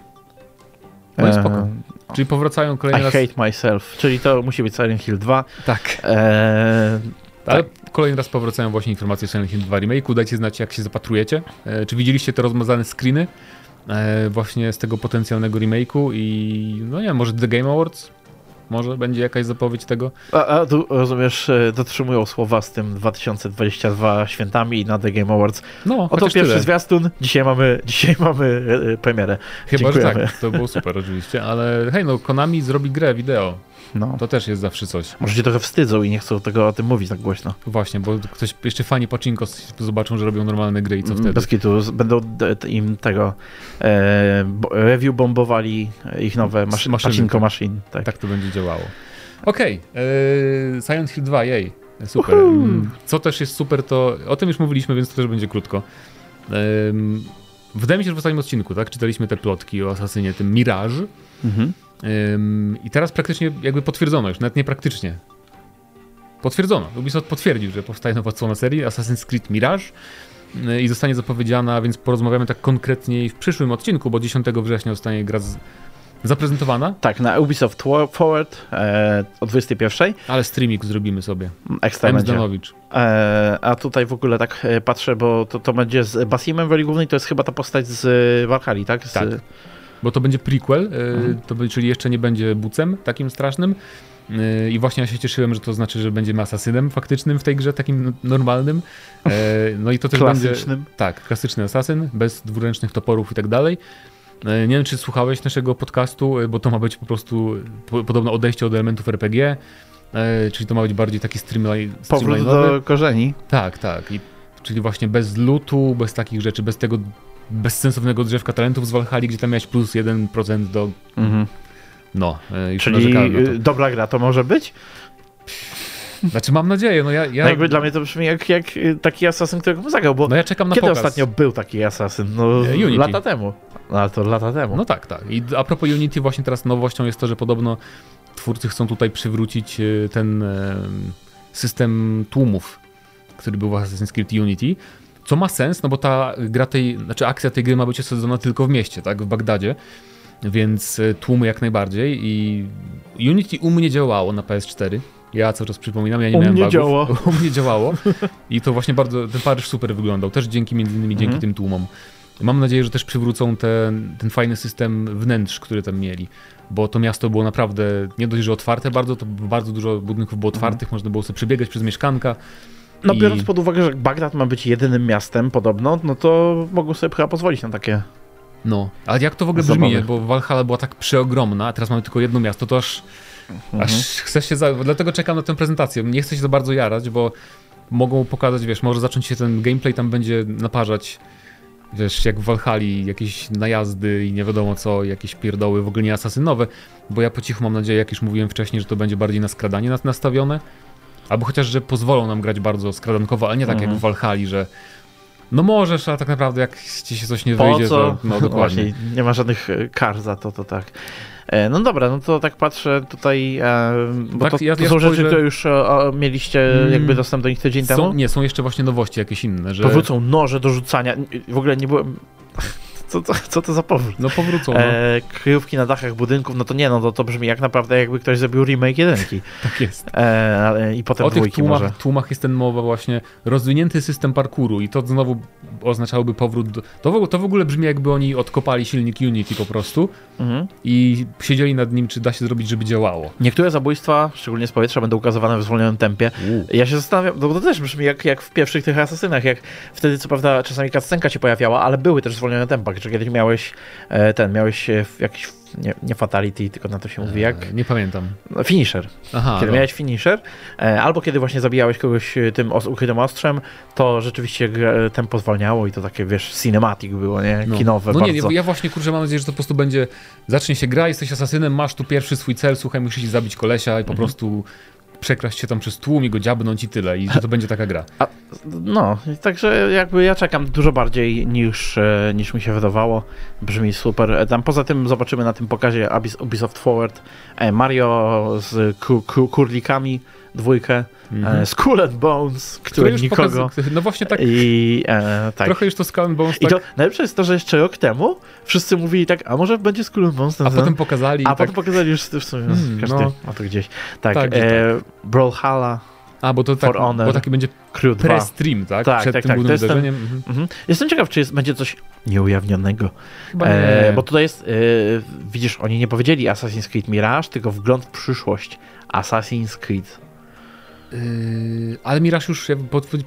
No i spoko. E, Czyli powracają kolejny I raz... hate myself, czyli to musi być Silent Hill 2. Tak. E, Ale kolejny raz powracają właśnie informacje o Silent Hill 2 Remake'u. Dajcie znać, jak się zapatrujecie. E, czy widzieliście te rozmazane screeny e, właśnie z tego potencjalnego remake'u i no nie wiem, może The Game Awards? Może będzie jakaś zapowiedź tego? a, a tu rozumiesz, e, dotrzymują słowa z tym 2022 świętami na The Game Awards. No, Oto pierwszy tyle. zwiastun, dzisiaj mamy, dzisiaj mamy premierę. Chyba, że dziękujemy. tak. To było super oczywiście, ale hej, no Konami zrobi grę wideo. No. To też jest zawsze coś. Może się trochę wstydzą i nie chcą tego o tym mówić tak głośno. Właśnie, bo ktoś, jeszcze fani Pachinko zobaczą, że robią normalne gry i co wtedy? Bez kitu, będą d- im tego e, review bombowali ich nowe maszy, Maszyny, Pachinko tak. Machine. Tak. Tak to będzie działało. Okej, okay, Silent Hill 2, jej, super. Uhu. Mm, Co też jest super, to o tym już mówiliśmy, więc to też będzie krótko. Ym, wydaje mi się, że w ostatnim odcinku, tak, czytaliśmy te plotki o asasynie, tym Mirage. Mhm. I teraz praktycznie jakby potwierdzono już, nawet nie praktycznie. Potwierdzono. Ubisoft potwierdził, że powstaje nowa odsłona serii Assassin's Creed Mirage y, i zostanie zapowiedziana, więc porozmawiamy tak konkretniej w przyszłym odcinku, bo 10 września zostanie gra z... zaprezentowana. Tak, na Ubisoft Forward e, o 21. Ale streaming zrobimy sobie. Ekstra. Zdanowicz. E, a tutaj w ogóle tak e, patrzę, bo to, to będzie z Basimem w roli głównej, to jest chyba ta postać z e, Valhalla, tak? Z, Tak. Bo to będzie prequel, Mhm. to, czyli jeszcze nie będzie bucem takim strasznym. Y, I właśnie ja się cieszyłem, że to znaczy, że będziemy asasynem faktycznym w tej grze, takim normalnym. E, No i to też będzie. Klasycznym. Tak, klasyczny asasyn, bez dwuręcznych toporów i tak dalej. E, Nie wiem, czy słuchałeś naszego podcastu, e, bo to ma być po prostu po, podobno odejście od elementów RPG, e, czyli to ma być bardziej taki streamline, Powrót do korzeni. Tak, tak. I, czyli właśnie bez lutu, bez takich rzeczy, bez tego bezsensownego drzewka talentów z Valhalla, gdzie tam miałeś plus 1% do... Mhm. No, e, już Czyli na to. y, dobra gra to może być? Znaczy mam nadzieję, no ja... ja No jakby dla mnie to brzmi jak, jak y, taki asasyn, którego zagrał, bo no ja czekam na kiedy pokaz. ostatnio był taki asasyn? No E, Unity. lata temu. No ale to lata temu. No tak, tak. I a propos Unity, właśnie teraz nowością jest to, że podobno twórcy chcą tutaj przywrócić e, ten e, system tłumów, który był w Assassin's Creed Unity. Co ma sens, no bo ta gra tej, znaczy akcja tej gry ma być osadzona tylko w mieście, tak, w Bagdadzie. Więc e, tłumy jak najbardziej i Unity u mnie działało na PS4. Ja cały czas przypominam, ja nie U miałem mnie bugów. działa. U mnie działało. I to właśnie bardzo, ten Paryż super wyglądał. Też dzięki między innymi dzięki Mhm. tym tłumom. Mam nadzieję, że też przywrócą ten, ten fajny system wnętrz, który tam mieli. Bo to miasto było naprawdę nie dość, że otwarte bardzo, to bardzo dużo budynków było otwartych, można było sobie przebiegać przez mieszkanka. No I- biorąc pod uwagę, że Bagdad ma być jedynym miastem podobno, no to mogą sobie chyba pozwolić na takie... No, ale jak to w ogóle brzmi, Zabawy. bo Valhalla była tak przeogromna, a teraz mamy tylko jedno miasto, to aż, Mhm. aż chcesz się, za... dlatego czekam na tę prezentację. Nie chcę się za bardzo jarać, bo mogą pokazać, wiesz, może zacząć się ten gameplay, tam będzie naparzać, wiesz, jak w Valhalla, jakieś najazdy i nie wiadomo co, jakieś pierdoły, w ogóle nie asasynowe, bo ja po cichu mam nadzieję, jak już mówiłem wcześniej, że to będzie bardziej na skradanie nas- nastawione, albo chociaż, że pozwolą nam grać bardzo skradankowo, ale nie tak Mhm. jak w Valhalla, że no możesz, ale tak naprawdę jak ci się coś nie Po wyjdzie, co? to no dokładnie. Właśnie, nie ma żadnych e, kar za to, to tak. E, No dobra, no to tak patrzę tutaj, e, bo Tak, to, ja- to ja są rzeczy, spojrzę- które już o, mieliście Mm. jakby dostęp do nich tydzień Są, temu. nie, są jeszcze właśnie nowości jakieś inne, że Powrócą noże do rzucania. W ogóle nie byłem... Co to, co to za powrót? no powrócą, no, E, kryjówki na dachach budynków, no to nie, no to, to brzmi jak naprawdę jakby ktoś zrobił remake jedynki. tak jest. E, I potem O tych dwójki może. tłumach, tłumach jest ten mowa właśnie, rozwinięty system parkouru i to znowu oznaczałoby powrót do... To w, ogóle- to w ogóle brzmi jakby oni odkopali silnik Unity po prostu Mhm. i siedzieli nad nim, czy da się zrobić, żeby działało. Niektóre zabójstwa, szczególnie z powietrza, będą ukazywane w zwolnionym tempie. Ja się zastanawiam, no to też brzmi jak, jak w pierwszych tych asasynach, jak wtedy co prawda czasami cutscenka się pojawiała, ale były też zwolnione tempa, że kiedyś miałeś e, ten, miałeś e, jakiś, nie, nie fatality, tylko na to się mówi jak, E, Nie pamiętam. no, finisher. Aha, Kiedy no. miałeś finisher, e, albo kiedy właśnie zabijałeś kogoś e, tym os- ukrytym ostrzem, to rzeczywiście tempo zwalniało i to takie, wiesz, cinematic było, nie? no. Kinowe No nie, bardzo. nie, ja właśnie kurczę mam nadzieję, że to po prostu będzie, zacznie się gra, jesteś asasynem, masz tu pierwszy swój cel, słuchaj, musisz zabić kolesia i po Mhm. prostu przekraść się tam przez tłum i go dziabnąć i tyle i że to będzie taka gra. No, i także jakby ja czekam dużo bardziej niż, e, niż mi się wydawało. Brzmi super. E, Tam poza tym zobaczymy na tym pokazie Ubis- Ubisoft Forward e, Mario z ku, ku, kurlikami, dwójkę, Mhm. e, Skull and Bones, który nikogo. pokaz- No właśnie tak, I e, tak. trochę już to Skull and Bones I tak, to najlepsze jest to, że jeszcze rok temu wszyscy mówili tak, a może będzie Skull and Bones ten a ten? potem pokazali a i tak, potem pokazali już w sumie Hmm, każdy, no. a to gdzieś. Tak, Tak, e, Brawlhalla, a bo to tak, Honor. bo taki będzie Crew 2. pre-stream, tak? Tak, Przed tak, tym tak, głównym to jest ten- wydarzeniem. Mhm. Mhm. Jestem ciekaw, czy jest, będzie coś nieujawnionego. E, bo tutaj jest, e, widzisz, oni nie powiedzieli Assassin's Creed Mirage, tylko wgląd w przyszłość. Assassin's Creed. Yy, ale Miraż już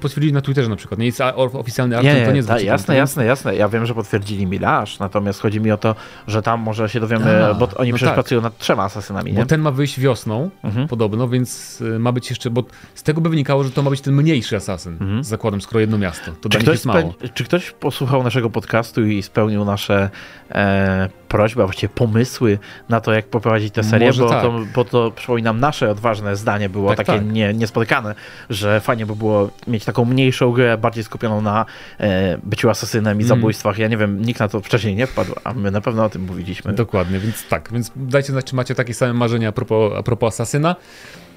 potwierdzili na Twitterze na przykład. Nie jest oficjalny nie, to nie jest ta, jasne, jasne, jasne. Ja wiem, że potwierdzili Mirage, natomiast chodzi mi o to, że tam może się dowiemy, A, bo oni no przecież tak. pracują nad trzema asasynami, Bo nie? ten ma wyjść wiosną, Mhm. podobno, więc y, ma być jeszcze, bo z tego by wynikało, że to ma być ten mniejszy asasyn. Mhm. Z zakładem, skoro jedno miasto. To Czy dla nich ktoś, jest mało. czy ktoś posłuchał naszego podcastu i spełnił nasze e, prośby, a właściwie pomysły na to, jak poprowadzić tę serię, bo, tak. to, bo to, przypominam, nasze odważne zdanie było Tak, takie tak. Nie, niespotykane, że fajnie by było mieć taką mniejszą grę, bardziej skupioną na e, byciu asasynem i Mm. zabójstwach. Ja nie wiem, nikt na to wcześniej nie wpadł, a my na pewno o tym mówiliśmy. Dokładnie, więc tak, więc dajcie znać, czy macie takie same marzenia a propos, a propos Asasyna.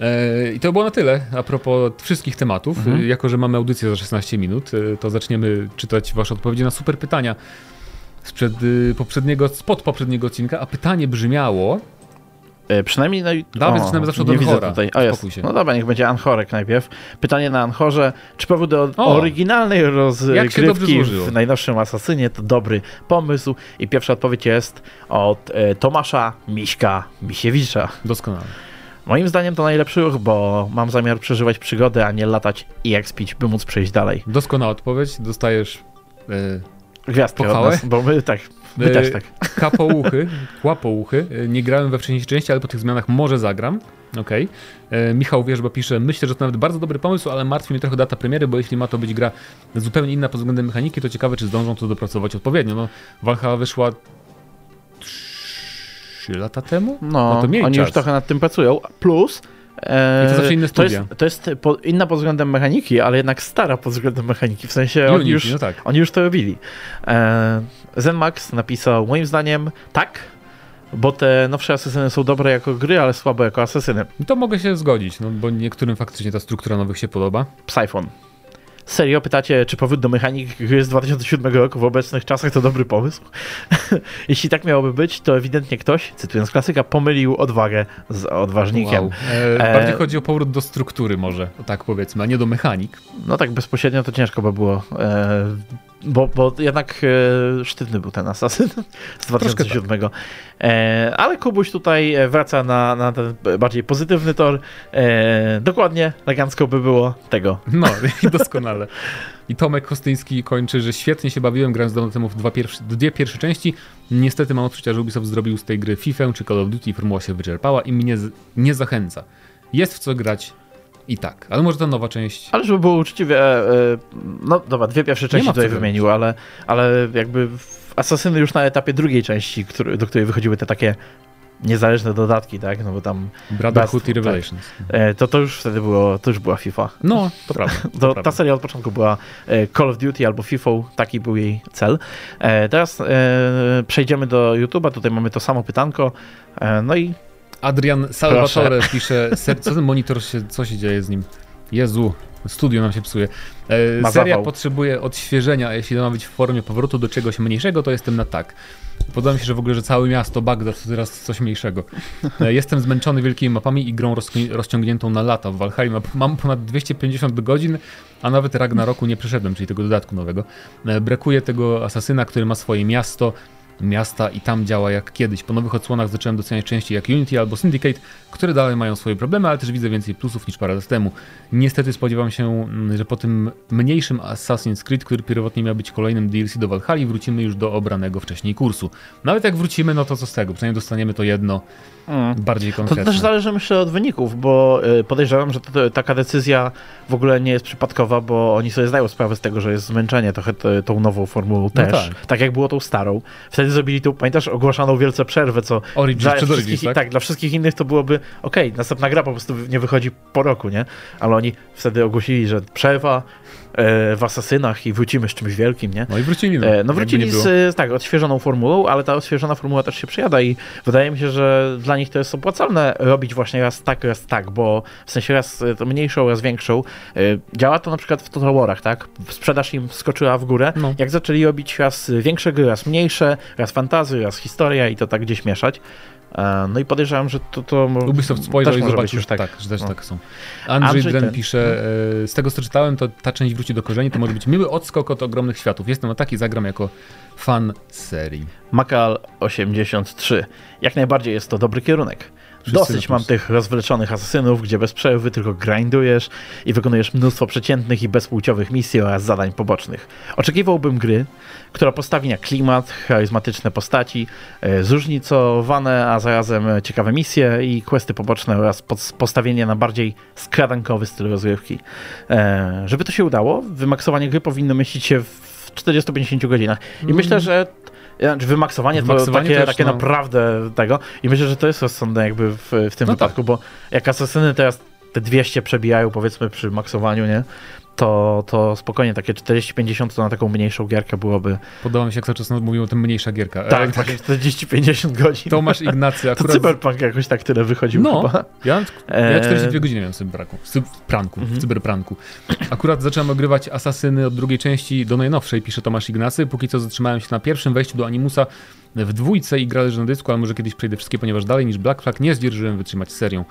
E, I to było na tyle a propos wszystkich tematów. Mhm. Jako, że mamy audycję za 16 minut, e, to zaczniemy czytać wasze odpowiedzi na super pytania sprzed y, poprzedniego, spod poprzedniego odcinka, a pytanie brzmiało, E, przynajmniej no i... Dawaj, zaczynamy zawsze od Anchora. tutaj. O, jest. Się. No dobra, niech będzie Anchorek najpierw. Pytanie na Anchorze. Czy powód do O! oryginalnej rozgrywki w najnowszym Asasynie to dobry pomysł? I pierwsza odpowiedź jest od e, Tomasza Miśka Misiewicza. doskonale. Moim zdaniem to najlepszy ruch, bo mam zamiar przeżywać przygody, a nie latać i expić, by móc przejść dalej. Doskonała odpowiedź, dostajesz e, Gwiazdkę Pochwałę? nas, bo my tak, my E, też tak. Kapouchy, kłapouchy. E, Nie grałem we wcześniejszej części, ale po tych zmianach może zagram. Okej. E, Michał Wierzba pisze, myślę, że to nawet bardzo dobry pomysł, ale martwi mnie trochę data premiery, bo jeśli ma to być gra zupełnie inna pod względem mechaniki, to ciekawe, czy zdążą to dopracować odpowiednio. No, Valhalla wyszła 3 lata temu? No, no to mieli oni czas. już trochę nad tym pracują. Plus. E, I to zawsze inne to jest, studia. to jest po, inna pod względem mechaniki, ale jednak stara pod względem mechaniki. W sensie oni już, no tak. oni już to robili. E, Zenmax napisał, moim zdaniem, tak, bo te nowsze asesyny są dobre jako gry, ale słabe jako asesyny. To mogę się zgodzić, no, bo niektórym faktycznie ta struktura nowych się podoba. Psyphon. Serio pytacie, czy powrót do mechaniki gry z 2007 roku w obecnych czasach to dobry pomysł? Jeśli tak miałoby być, to ewidentnie ktoś, cytując klasyka, pomylił odwagę z odważnikiem. Wow. E, E, bardziej chodzi o powrót do struktury może, tak powiedzmy, a nie do mechanik. No tak bezpośrednio to ciężko by było, e, bo, bo jednak e, sztywny był ten asasyn z 2007. E, ale Kubuś tutaj e, wraca na, na ten bardziej pozytywny tor. E, dokładnie, elegancko by było tego. No doskonale. I Tomek Kostyński kończy, że świetnie się bawiłem grając dawno temu w dwa pierwsze, dwie pierwsze części. Niestety mam odczucia, że Ubisoft zrobił z tej gry FIFA czy Call of Duty i formuła się wyczerpała i mnie z- nie zachęca. Jest w co grać i tak, ale może ta nowa część... Ale żeby było uczciwie, e, e, no dobra, dwie pierwsze części tutaj wymienił, ale, ale jakby asasyny już na etapie drugiej części, który, do której wychodziły te takie niezależne dodatki, tak, no bo tam Brotherhood Best- i Revelations. e, to, to już wtedy było, to już była FIFA. No, to prawda. To To, ta prawda. seria od początku była Call of Duty albo FIFA, taki był jej cel. Teraz przejdziemy do YouTube'a, tutaj mamy to samo pytanko. No i Adrian Salvatore pisze, ser, co ten monitor się, co się dzieje z nim? Jezu, studio nam się psuje. E, seria zawał. potrzebuje odświeżenia, a jeśli ma być w formie powrotu do czegoś mniejszego, to jestem na tak. Podoba mi się, że w ogóle, że całe miasto Bagdad to teraz coś mniejszego. E, jestem zmęczony wielkimi mapami i grą rozci- rozciągniętą na lata. W mam- mam ponad 250 godzin, a nawet Ragnaroku nie przeszedłem, czyli tego dodatku nowego. E, brakuje tego asasyna, który ma swoje miasto, miasta i tam działa jak kiedyś. Po nowych odsłonach zacząłem doceniać części jak Unity albo Syndicate, które dalej mają swoje problemy, ale też widzę więcej plusów niż parę lat temu. Niestety spodziewam się, mm, że po tym mniejszym Assassin's Creed, który pierwotnie miał być kolejnym DLC do Valhalla, wrócimy już do obranego wcześniej kursu. Nawet jak wrócimy, no to co z tego? Przynajmniej dostaniemy to jedno bardziej to konkretne. też zależy myślę od wyników, bo e, podejrzewam, że to, to, taka decyzja w ogóle nie jest przypadkowa, bo oni sobie zdają sprawę z tego, że jest zmęczenie trochę t- tą nową formułą też. tak. tak. jak było tą starą. Wtedy zrobili tu, pamiętasz, ogłaszaną wielce przerwę, co Origins dla wszystkich, Origins, tak? dla wszystkich innych to byłoby okej, następna gra po prostu nie wychodzi po roku, nie? Ale oni wtedy ogłosili, że przerwa w Asasynach i wrócimy z czymś wielkim, nie? No i wrócili. No, E, No wrócili z, tak, odświeżoną formułą, ale ta odświeżona formuła też się przejada i wydaje mi się, że dla nich to jest opłacalne robić właśnie raz tak, raz tak, bo w sensie raz e, to mniejszą, raz większą. E, Działa to na przykład w Total Warach, tak? Sprzedaż im skoczyła w górę. No. Jak zaczęli robić raz większe gry, raz mniejsze, raz fantazy, raz historia i to tak gdzieś mieszać. E, No i podejrzewam, że to, to Ubisoft też i zobaczył, tak. tak, że też No. tak są. Andrzej, Andrzej Dren ten- pisze, e, z tego co czytałem, to ta część wróci do korzeni, to może być miły odskok od ogromnych światów. Jestem na taki, zagram jako fan serii. Makal 83. Jak najbardziej jest to dobry kierunek. Dosyć mam tych rozwleczonych asasynów, gdzie bez przerwy tylko grindujesz i wykonujesz mnóstwo przeciętnych i bezpłciowych misji oraz zadań pobocznych. Oczekiwałbym gry, która postawi na klimat, charyzmatyczne postaci, e, zróżnicowane, a zarazem ciekawe misje i questy poboczne oraz postawienie na bardziej skradankowy styl rozgrywki. E, Żeby to się udało, wymaksowanie gry powinno mieścić się w 40-50 godzinach. I Mm. myślę, że Znaczy wymaksowanie, Wymaksowanie to takie, też, takie no. naprawdę tego i myślę, że to jest rozsądne jakby w, w tym No wypadku, bo jak asesyny teraz te 200 przebijają powiedzmy przy maksowaniu, nie? To, to spokojnie takie 40-50 to na taką mniejszą gierkę byłoby. Podoba mi się, jak cały czas mówią o tym mniejsza gierka. E, Tak, właśnie 40-50 godzin. Tomasz Ignacy To akurat... Cyberpunk jakoś tak tyle wychodził No. chyba. Ja, E, ja 42 godziny miałem w cyberpranku, w cyberpranku, Mhm. w cyberpranku. Akurat zacząłem ogrywać Asasyny od drugiej części do najnowszej, pisze Tomasz Ignacy. Póki co zatrzymałem się na pierwszym wejściu do Animusa w dwójce i grałem na dysku, ale może kiedyś przejdę wszystkie, ponieważ dalej niż Black Flag nie zdzierżyłem wytrzymać serią.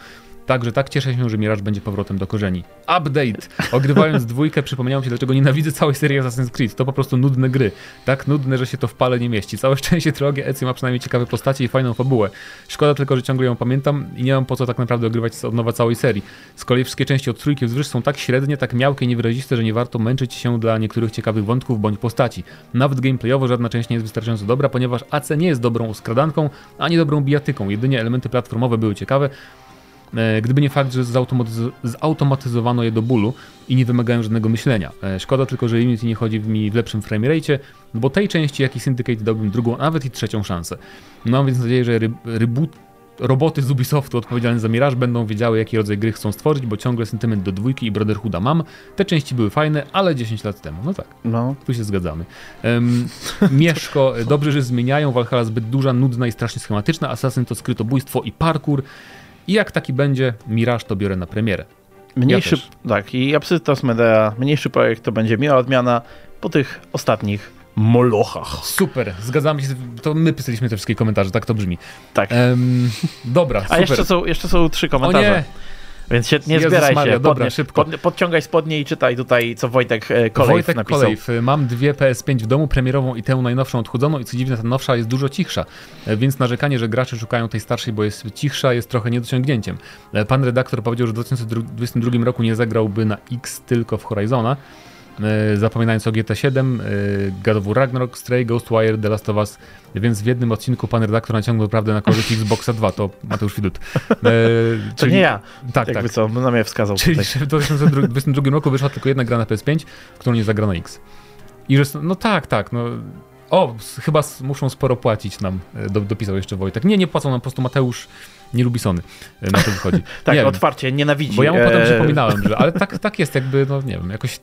Także tak cieszę się, że Mirage będzie powrotem do korzeni. Update! Ogrywając dwójkę przypomniałem się, dlaczego nienawidzę całej serii Assassin's Creed. To po prostu nudne gry. Tak nudne, że się to w pale nie mieści. Całe szczęście trylogia Ezio ma przynajmniej ciekawe postacie i fajną fabułę. Szkoda tylko, że ciągle ją pamiętam i nie mam po co tak naprawdę ogrywać od nowa całej serii. Z kolei wszystkie części od trójki wzwyż są tak średnie, tak miałkie i niewyraziste, że nie warto męczyć się dla niektórych ciekawych wątków bądź postaci. Nawet gameplayowo żadna część nie jest wystarczająco dobra, ponieważ AC nie jest dobrą skradanką, ani dobrą bijatyką. Jedynie elementy platformowe były ciekawe, gdyby nie fakt, że zautomatyz- zautomatyzowano je do bólu i nie wymagają żadnego myślenia. E, Szkoda tylko, że Unity nie chodzi mi w lepszym framerate, bo tej części, jak i Syndicate dałbym drugą, a nawet i trzecią szansę. Mam więc nadzieję, że ry- reboot roboty z Ubisoftu odpowiedzialne za Mirage będą wiedziały, jaki rodzaj gry chcą stworzyć, bo ciągle sentyment do dwójki i Brotherhooda mam. Te części były fajne, ale 10 lat temu. No tak, No. tu się zgadzamy. Um, Mieszko, dobrze, że zmieniają. Valhalla zbyt duża, nudna i strasznie schematyczna. Assassin to skrytobójstwo i parkour. I jak taki będzie, Mirage to biorę na premierę. Mniejszy, też. tak, i Absytos Medea, mniejszy projekt to będzie miła odmiana po tych ostatnich molochach. Super, zgadzamy się. To my pisaliśmy te wszystkie komentarze, tak to brzmi. Tak. Em, dobra, A super. jeszcze są, jeszcze są trzy o komentarze. nie, Więc się nie Jezus zbieraj Maria, się. dobra, podnie, szybko. Pod, podciągaj spodnie i czytaj tutaj, co Wojtek e, Kolej Wojtek napisał. Kolejw. Mam dwie PS5 w domu, premierową i tę najnowszą odchudzoną i co dziwne, ta nowsza jest dużo cichsza, E, więc narzekanie, że gracze szukają tej starszej, bo jest cichsza, jest trochę niedociągnięciem. E, Pan redaktor powiedział, że w 2022 roku nie zagrałby na X tylko w Horizona, zapominając o GT7, e, God of War Ragnarok, Stray, Ghostwire, The Last of Us, więc w jednym odcinku pan redaktor naciągnął prawdę na korzyść Xboxa 2, to Mateusz Widut. E, To czyli- nie ja, Tak, jakby tak. co, na mnie wskazał Czyli tutaj. w 2022 roku wyszła tylko jedna gra na PS5, którą nie zagra na X. I że, no tak, tak, no... O, chyba muszą sporo płacić nam, e, do, dopisał jeszcze Wojtek. Nie, nie płacą nam, po prostu Mateusz nie lubi Sony, e, na to wychodzi. Tak, nie wiem, otwarcie, nienawidzi. bo ja mu potem e, przypominałem, że, ale tak, tak jest jakby, no nie wiem, jakoś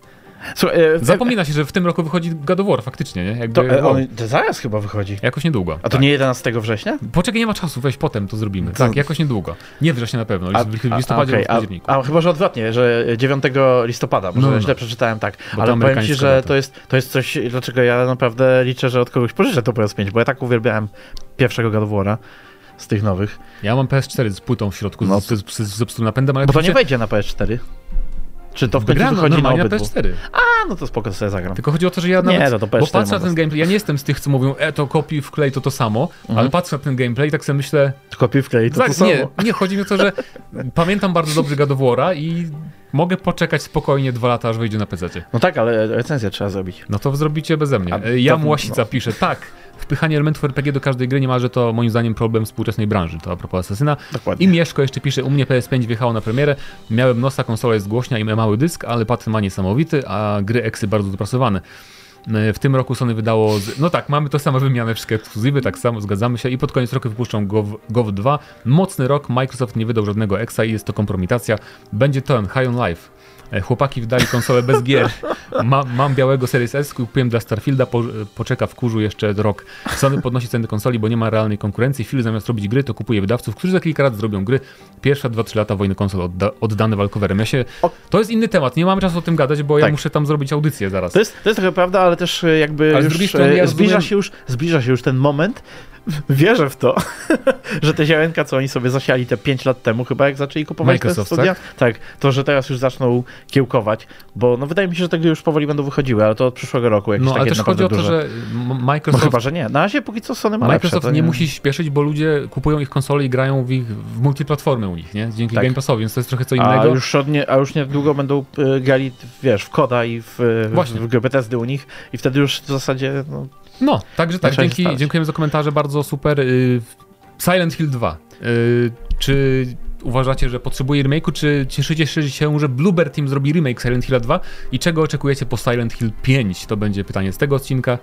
Słuchaj, e, zapomina się, że w tym roku wychodzi God of War faktycznie, nie? Jakby, To, e, on to zaraz chyba wychodzi. jakoś niedługo. A to tak. nie 11 września? Poczekaj, nie ma czasu, weź potem to zrobimy. Tak, jakoś niedługo. Nie września na pewno, już w listopadzie lub w październiku. a, a chyba, że odwrotnie, że 9 listopada, może No, no. źle przeczytałem tak. Bo Ale powiem ci, że to jest, to jest coś, dlaczego ja naprawdę liczę, że od kogoś pożyczę to PS5, bo ja tak uwielbiałem pierwszego God of War'a z tych nowych. Ja mam PS4 z płytą w środku, No. z, z, z, z napędem, ale Bo to nie wejdzie na PS4. Czy to w końcu Gram wychodzi na normalnie na obydwu? PS4. A, no to spoko, to sobie zagram. Tylko chodzi o to, że ja Nie, nawet, no to bo PS4 patrzę na ten gameplay, ja nie jestem z tych, co mówią, e, to kopiuj, wklej, to to samo, Mhm. ale patrzę na ten gameplay i tak sobie myślę, piwkę i to, tak, to samo. nie, nie, chodzi mi o to, że pamiętam bardzo dobrze God i mogę poczekać spokojnie dwa lata, aż wyjdzie na PC. No tak, ale recenzję trzeba zrobić. No to zrobicie beze mnie. A E, to- Łasica pisze, tak, wpychanie elementów RPG do każdej gry niemalże to moim zdaniem problem współczesnej branży, to a propos Asasyna. Dokładnie. I Mieszko jeszcze pisze, u mnie PS5 wjechało na premierę, miałem nosa, konsola jest głośna i mały dysk, ale patent ma niesamowity, a gry eksy bardzo dopracowane. E, W tym roku Sony wydało, no tak, mamy to samo wymianę, wszystkie ekskluzywy, tak samo, zgadzamy się i pod koniec roku wypuszczą GOV, GOV 2. Mocny rok, Microsoft nie wydał żadnego eksa i jest to kompromitacja. Będzie to High on Life. E, Chłopaki wydali konsolę bez gier. Ma, mam białego Series S, kupiłem dla Starfielda, po, poczeka w kurzu jeszcze rok. Sony podnosi ceny konsoli, bo nie ma realnej konkurencji. Phil zamiast robić gry, to kupuje wydawców, którzy za kilka lat zrobią gry. Pierwsza 2-3 lata wojny konsol odda, oddane walkowerem. Ja się... To jest inny temat, nie mamy czasu o tym gadać, bo ja Tak. muszę tam zrobić audycję zaraz. To jest, to jest trochę prawda, ale też e, jakby Ale już strony ja e, zbliża, rozumiem- się już, zbliża się już ten moment, wierzę w to, że te ziarenka, co oni sobie zasiali te 5 lat temu, chyba jak zaczęli kupować Microsoft, te studia, tak? to że teraz już zaczną kiełkować, bo no wydaje mi się, że te gry już powoli będą wychodziły, ale to od przyszłego roku jakieś No, ale takie też chodzi o to, duże. że M- No Microsoft, chyba, że nie. Na razie póki co Sony ma Microsoft lepsze, to nie musi śpieszyć, bo ludzie kupują ich konsole i grają w ich w multiplatformy u nich, nie? Dzięki Tak. Game Passowi, więc to jest trochę co A innego. już, od nie, a już niedługo będą e, grali, wiesz, w Koda i w, Właśnie. w gry Bethesdy u nich i wtedy już w zasadzie no, No, także tak, Zaczęli dzięki, dziękujemy za komentarze, bardzo super. Y, Silent Hill 2. Y, Czy uważacie, że potrzebuje remake'u, czy cieszycie się, że Bloober Team zrobi remake Silent Hill 2? I czego oczekujecie po Silent Hill 5? To będzie pytanie z tego odcinka.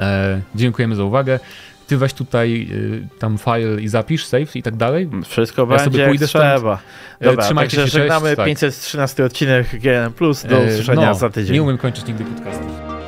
E, dziękujemy za uwagę. Ty weź tutaj y, tam file i zapisz, save i tak dalej. Wszystko Ja będzie sobie jak pójdę trzeba. E, Dobra, trzymajcie także się, cześć, żegnamy tak. 513 odcinek GN+. Do E, usłyszenia no, za tydzień. Nie umiem kończyć nigdy podcastów.